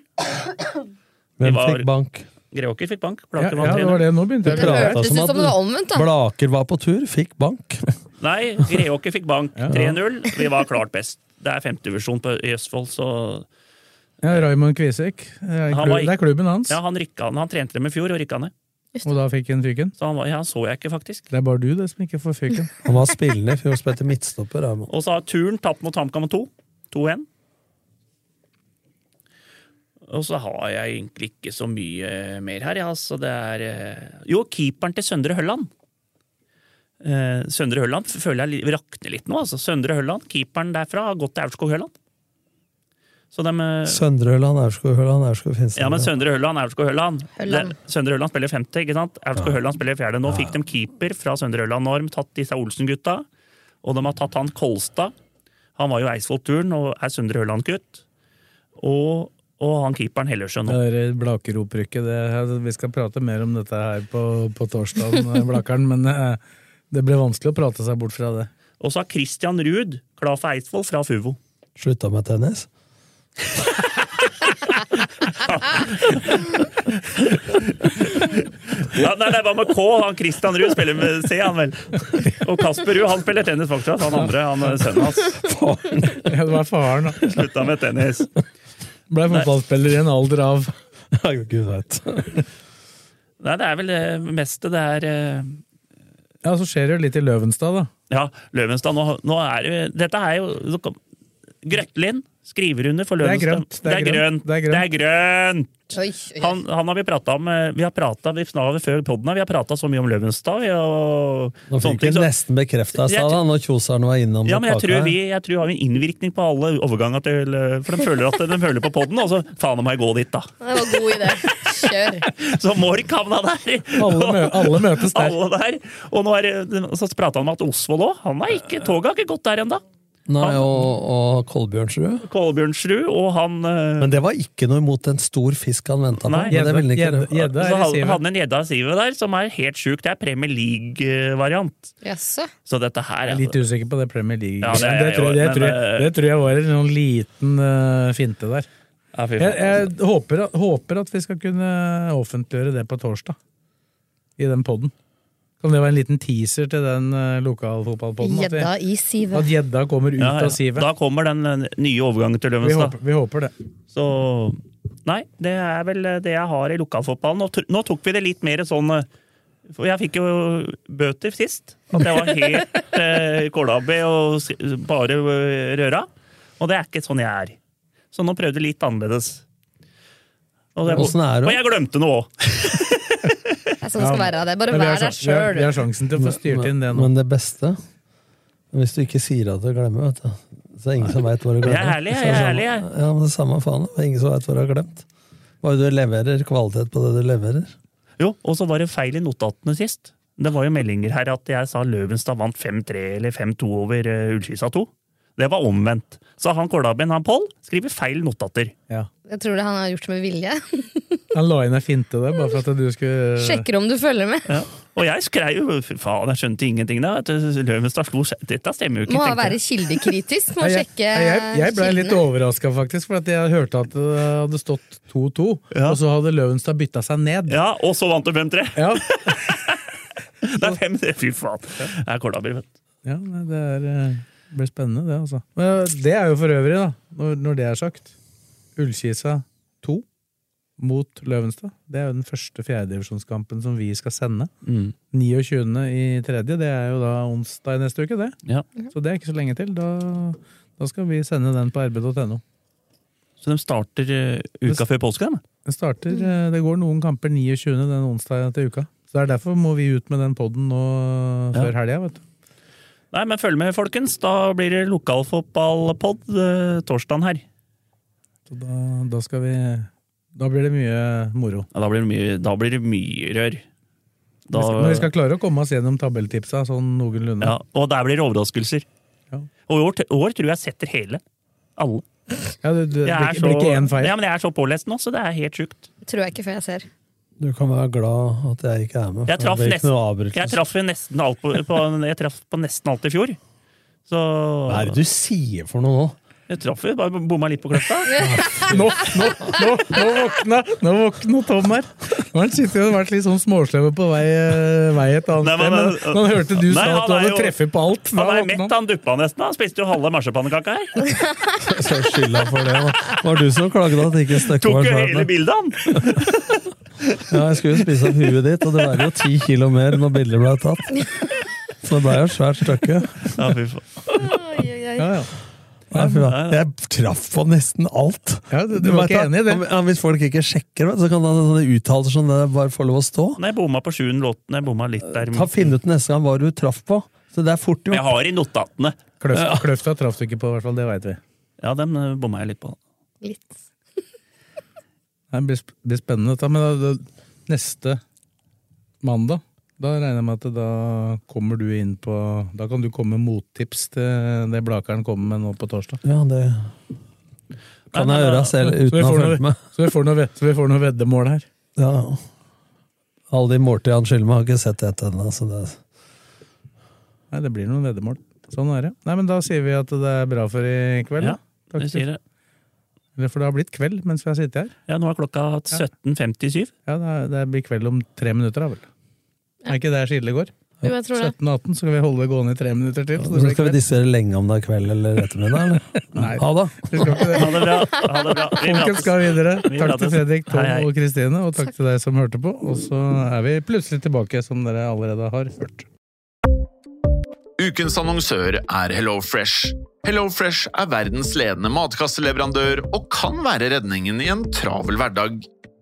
Hvem var- fikk bank? Greåker fikk bank. Blaker ja, ja, det 3-0. var det. Nå begynte jeg å prate. som at omvendt. Blaker var på tur, fikk bank. Nei, Greåker fikk bank 3-0. Vi var klart best. Det er femtedivisjon i Østfold, så Ja, Raymond Kvisek. Det er, klubben hans. ja, han, rykka, han trente dem i fjor og rykka ned. Og da fikk han fyken. Så han, var, ja, så jeg ikke, faktisk. Det er bare du det som ikke får fyken. Han var spillende i fjor, spilte midtstopper. Raimond. Og så har Turn tapt mot HamKam 2. 2-1. Og så har jeg egentlig ikke så mye mer her. Ja. Altså, det er eh, Jo, keeperen til Søndre Hølland. Eh, Søndre Hølland føler jeg rakner litt nå. Altså. Søndre Hølland, keeperen derfra, har gått til Aurskog Hølland. Så de, eh, Søndre Hølland, Aurskog Hølland, Aurskog Finstad. Ja, men Søndre Hølland, Aurskog Hølland. Hølland. Søndre Hølland spiller femte, ikke sant? Aurskog Hølland spiller fjerde. Nå fikk de keeper fra Søndre Hølland. Nå har de tatt disse Olsen-gutta, og de har tatt han Kolstad. Han var jo Eidsvoll-turen og er Søndre Hølland-gutt. Og, og han keeperen Hellersjø nå. Det Blaker-opprykket, Vi skal prate mer om dette her på, på torsdag, Blakeren, men eh, det ble vanskelig å prate seg bort fra det. Og så har Christian Ruud, klar for Eidsvoll, fra Fuvo. Slutta med tennis? Ja, nei, det var med K. Han Christian Ruud spiller med C, han vel. Og Kasper Ruud, han spiller tennis fortsatt. Han andre, han er sønnen hans. Ja, det var faren, da. Slutta med tennis. Ble fotballspiller i en alder av Gud veit. Nei, det er vel det meste. Det er eh, Ja, så skjer det jo litt i Løvenstad, da. Ja, Løvenstad, nå, nå er det Dette er jo Grøtlin skriver under for Det er grønt, det er grønt, Det er grønt! Oi, oi. Han, han har vi prata om eh, Vi har pratet, vi snart før podden vi har prata så mye om Løvenstad. Nå fikk vi ting, så- nesten bekrefta, sa Jeg- da, når Kjosaren var innom ja, men jeg tror vi jeg tror vi har en innvirkning på alle overganger til eh, For de føler at de føler på podden, og så faen om jeg går dit, da. Det var god idé. Kjør. Så Mork havna der! Alle, mø alle møtes der. Alle der. Og nå er, så prata han om at Osvold òg. Han er ikke, toget har ikke gått der ennå. Nei, og, og Kolbjørnsrud. Kolbjørnsrud, og han eh, Men det var ikke noe imot en stor fisk han venta på. Nei. men det ikke Gjedde- er så hadde han en gjedde av sivet der som er helt sjuk. Det er Premier League-variant. Yes. Så dette her Jeg er litt usikker på det Premier League. Ja, det det, tror, jeg, det, tror jeg, eh, det tror jeg var en sånn liten uh, finte der. Ja, fy Jeg, jeg håper, håper at vi skal kunne offentliggjøre det på torsdag. I den podden. Kan det være en liten teaser til den uh, lokalfotballpodden? At Gjedda i sivet. At gjedda kommer ut Ja, ja. av sivet. Da kommer den eh, nye overgangen til Vi Løvenstad. håper, vi håper det. Så Nei, det er vel det jeg har i lokalfotballen. Nå, nå tok vi det litt mer sånn eh, For jeg fikk jo bøter sist. At jeg var helt eh, kålabbe og bare eh, røra. Og det er ikke sånn jeg er. Så nå prøvde jeg litt annerledes. Og, det, er det? og jeg glemte noe òg! Er sånn det skal være. Det bare vær deg sjøl. vi, har, sjansen til å få styrt inn det nå. Men det beste Hvis du ikke sier at du glemmer, vet du. Så er det ingen som veit hva du glemmer. Jeg er ærlig, jeg er herlig, jeg. Ja, men det er samme faen. Det er ingen som veit hva du har glemt. Bare du leverer kvalitet på det du leverer. Jo, og så var det feil i notatene sist. Det var jo meldinger her at jeg sa Løvenstad vant 5-3 eller 5-2 over uh, Ullskisa 2. Det var omvendt. Så han kålabben, han Pål, skriver feil notater. Ja. Jeg tror det han har gjort med vilje. Han la inn ei finte der, bare for at du skulle Sjekker om du følger med. Ja. Og jeg skrev jo faen, jeg skjønte ingenting da. Løvenstad slo Dette stemmer jo ikke. Må tenkte være kildekritisk. Må jeg, sjekke jeg, jeg ble litt kildene. overraska, faktisk, for at jeg hørte at det hadde stått 2-2, Ja. og så hadde Løvenstad bytta seg ned. Ja, og så vant du 5-3! Ja, Det er 5-3, fy faen. Det er kålabber, vet du. ja det er, eh, det blir spennende, det, altså. Men det er jo for øvrig, da, når, når det er sagt, Ullkisa 2 mot Løvenstad. Det er jo den første fjerdedivisjonskampen som vi skal sende. 29. i tredje, det er jo da onsdag i neste uke, det. Ja. Så det er ikke så lenge til. Da, da skal vi sende den på rb.no. Så de starter eh, uka før påske, de. Det starter, eh, det går noen kamper 29. den onsdag til uka. Så det er Derfor må vi ut med den poden nå før helga. vet du. Nei, men følg med, folkens. Da blir det lokalfotballpod eh, torsdagen her. Så da, da skal vi Da blir det mye moro. Ja, da, blir det mye, da blir det mye rør. Da, Men vi skal klare å komme oss gjennom tabelltipsa sånn noenlunde. ja, og der blir det overraskelser. Ja. Og i år, år tror jeg setter hele. Alle. Ja, det, det, det, Jeg er blir ikke én feil. Ja, men jeg er så pålest nå, så det er helt sjukt. Tror jeg ikke før jeg ser. Du kan være glad at jeg ikke er med. Jeg traff, nesten, jeg traff nesten alt på, på, jeg traff på nesten alt i fjor. Så Hva er det du sier for noe nå? Jeg traff jo, bare bomma litt på kløfta. Nå, nå, nå, nå våkna Nå våkna Tom her! Nå har han sittet og vært litt sånn småsløve på vei, eh, vei et annet sted. men- Men nå hørte du Nei, sa at du hadde treffet på alt. Han er mett, han duppa nesten. Han spiste jo halve marsipannekaka her. Så skylda for det. Det var du som klagde at det ikke stykket Tok jo hele bildet, han! Ja, jeg skulle jo spise opp huet ditt, og det veier jo ti kilo mer når bildet ble tatt. Så det ble jo et svært stykke. Ja, fy faen. Ja, ja. Nei. Jeg traff på nesten alt. Ja, du, du var ikke enig i det? Ja, hvis folk ikke sjekker, så kan da sånne uttalelser som det bare få lov å stå. Nei, jeg bomma på sjuende låten. Jeg bomma litt der. Ta Finn ut neste gang hva du traff på. Så det er fort Jeg har i notatene. Kløfta, kløfta traff du ikke på, i hvert fall. Det veit vi. Ja, den eh, bomma jeg litt på. Litt. Det blir, blir spennende. Dette, men da, da, neste mandag da regner jeg med at da kommer du inn på Da kan du komme med mottips til det Blakeren kommer med nå på torsdag. Ja, det kan jeg gjøre selv Så vi uten å får følge med. så vi får noe, så vi får noe veddemål her. Ja. Alle de måltidene han skylder meg, har ikke sett ett ennå. så det- Nei, det blir noen veddemål. Sånn er det. Nei, men da sier vi at det er bra for i kveld. Ja. Takk det til- sier det. For det har blitt kveld mens vi har sittet her. Ja, nå er klokka 17.57. Ja, det, er, det blir kveld om tre minutter, da vel. Er ikke det skillet går? Jo, jeg tror det. 17 18, så skal vi holde det gående i tre minutter til. Så Så skal vi disse diskutere lenge om det er kveld eller ettermiddag, eller? Nei. Ha det! Vi skal ikke det. Ha det bra. Ha det bra. Vi Folkens skal videre. Takk til. Fredrik, Tom Hei, hei. og Kristine, og takk til deg som hørte på. Og så er vi plutselig tilbake, som dere allerede har hørt. Ukens annonsør er HelloFresh. HelloFresh er verdens ledende matkasseleverandør og kan være redningen i en travel hverdag.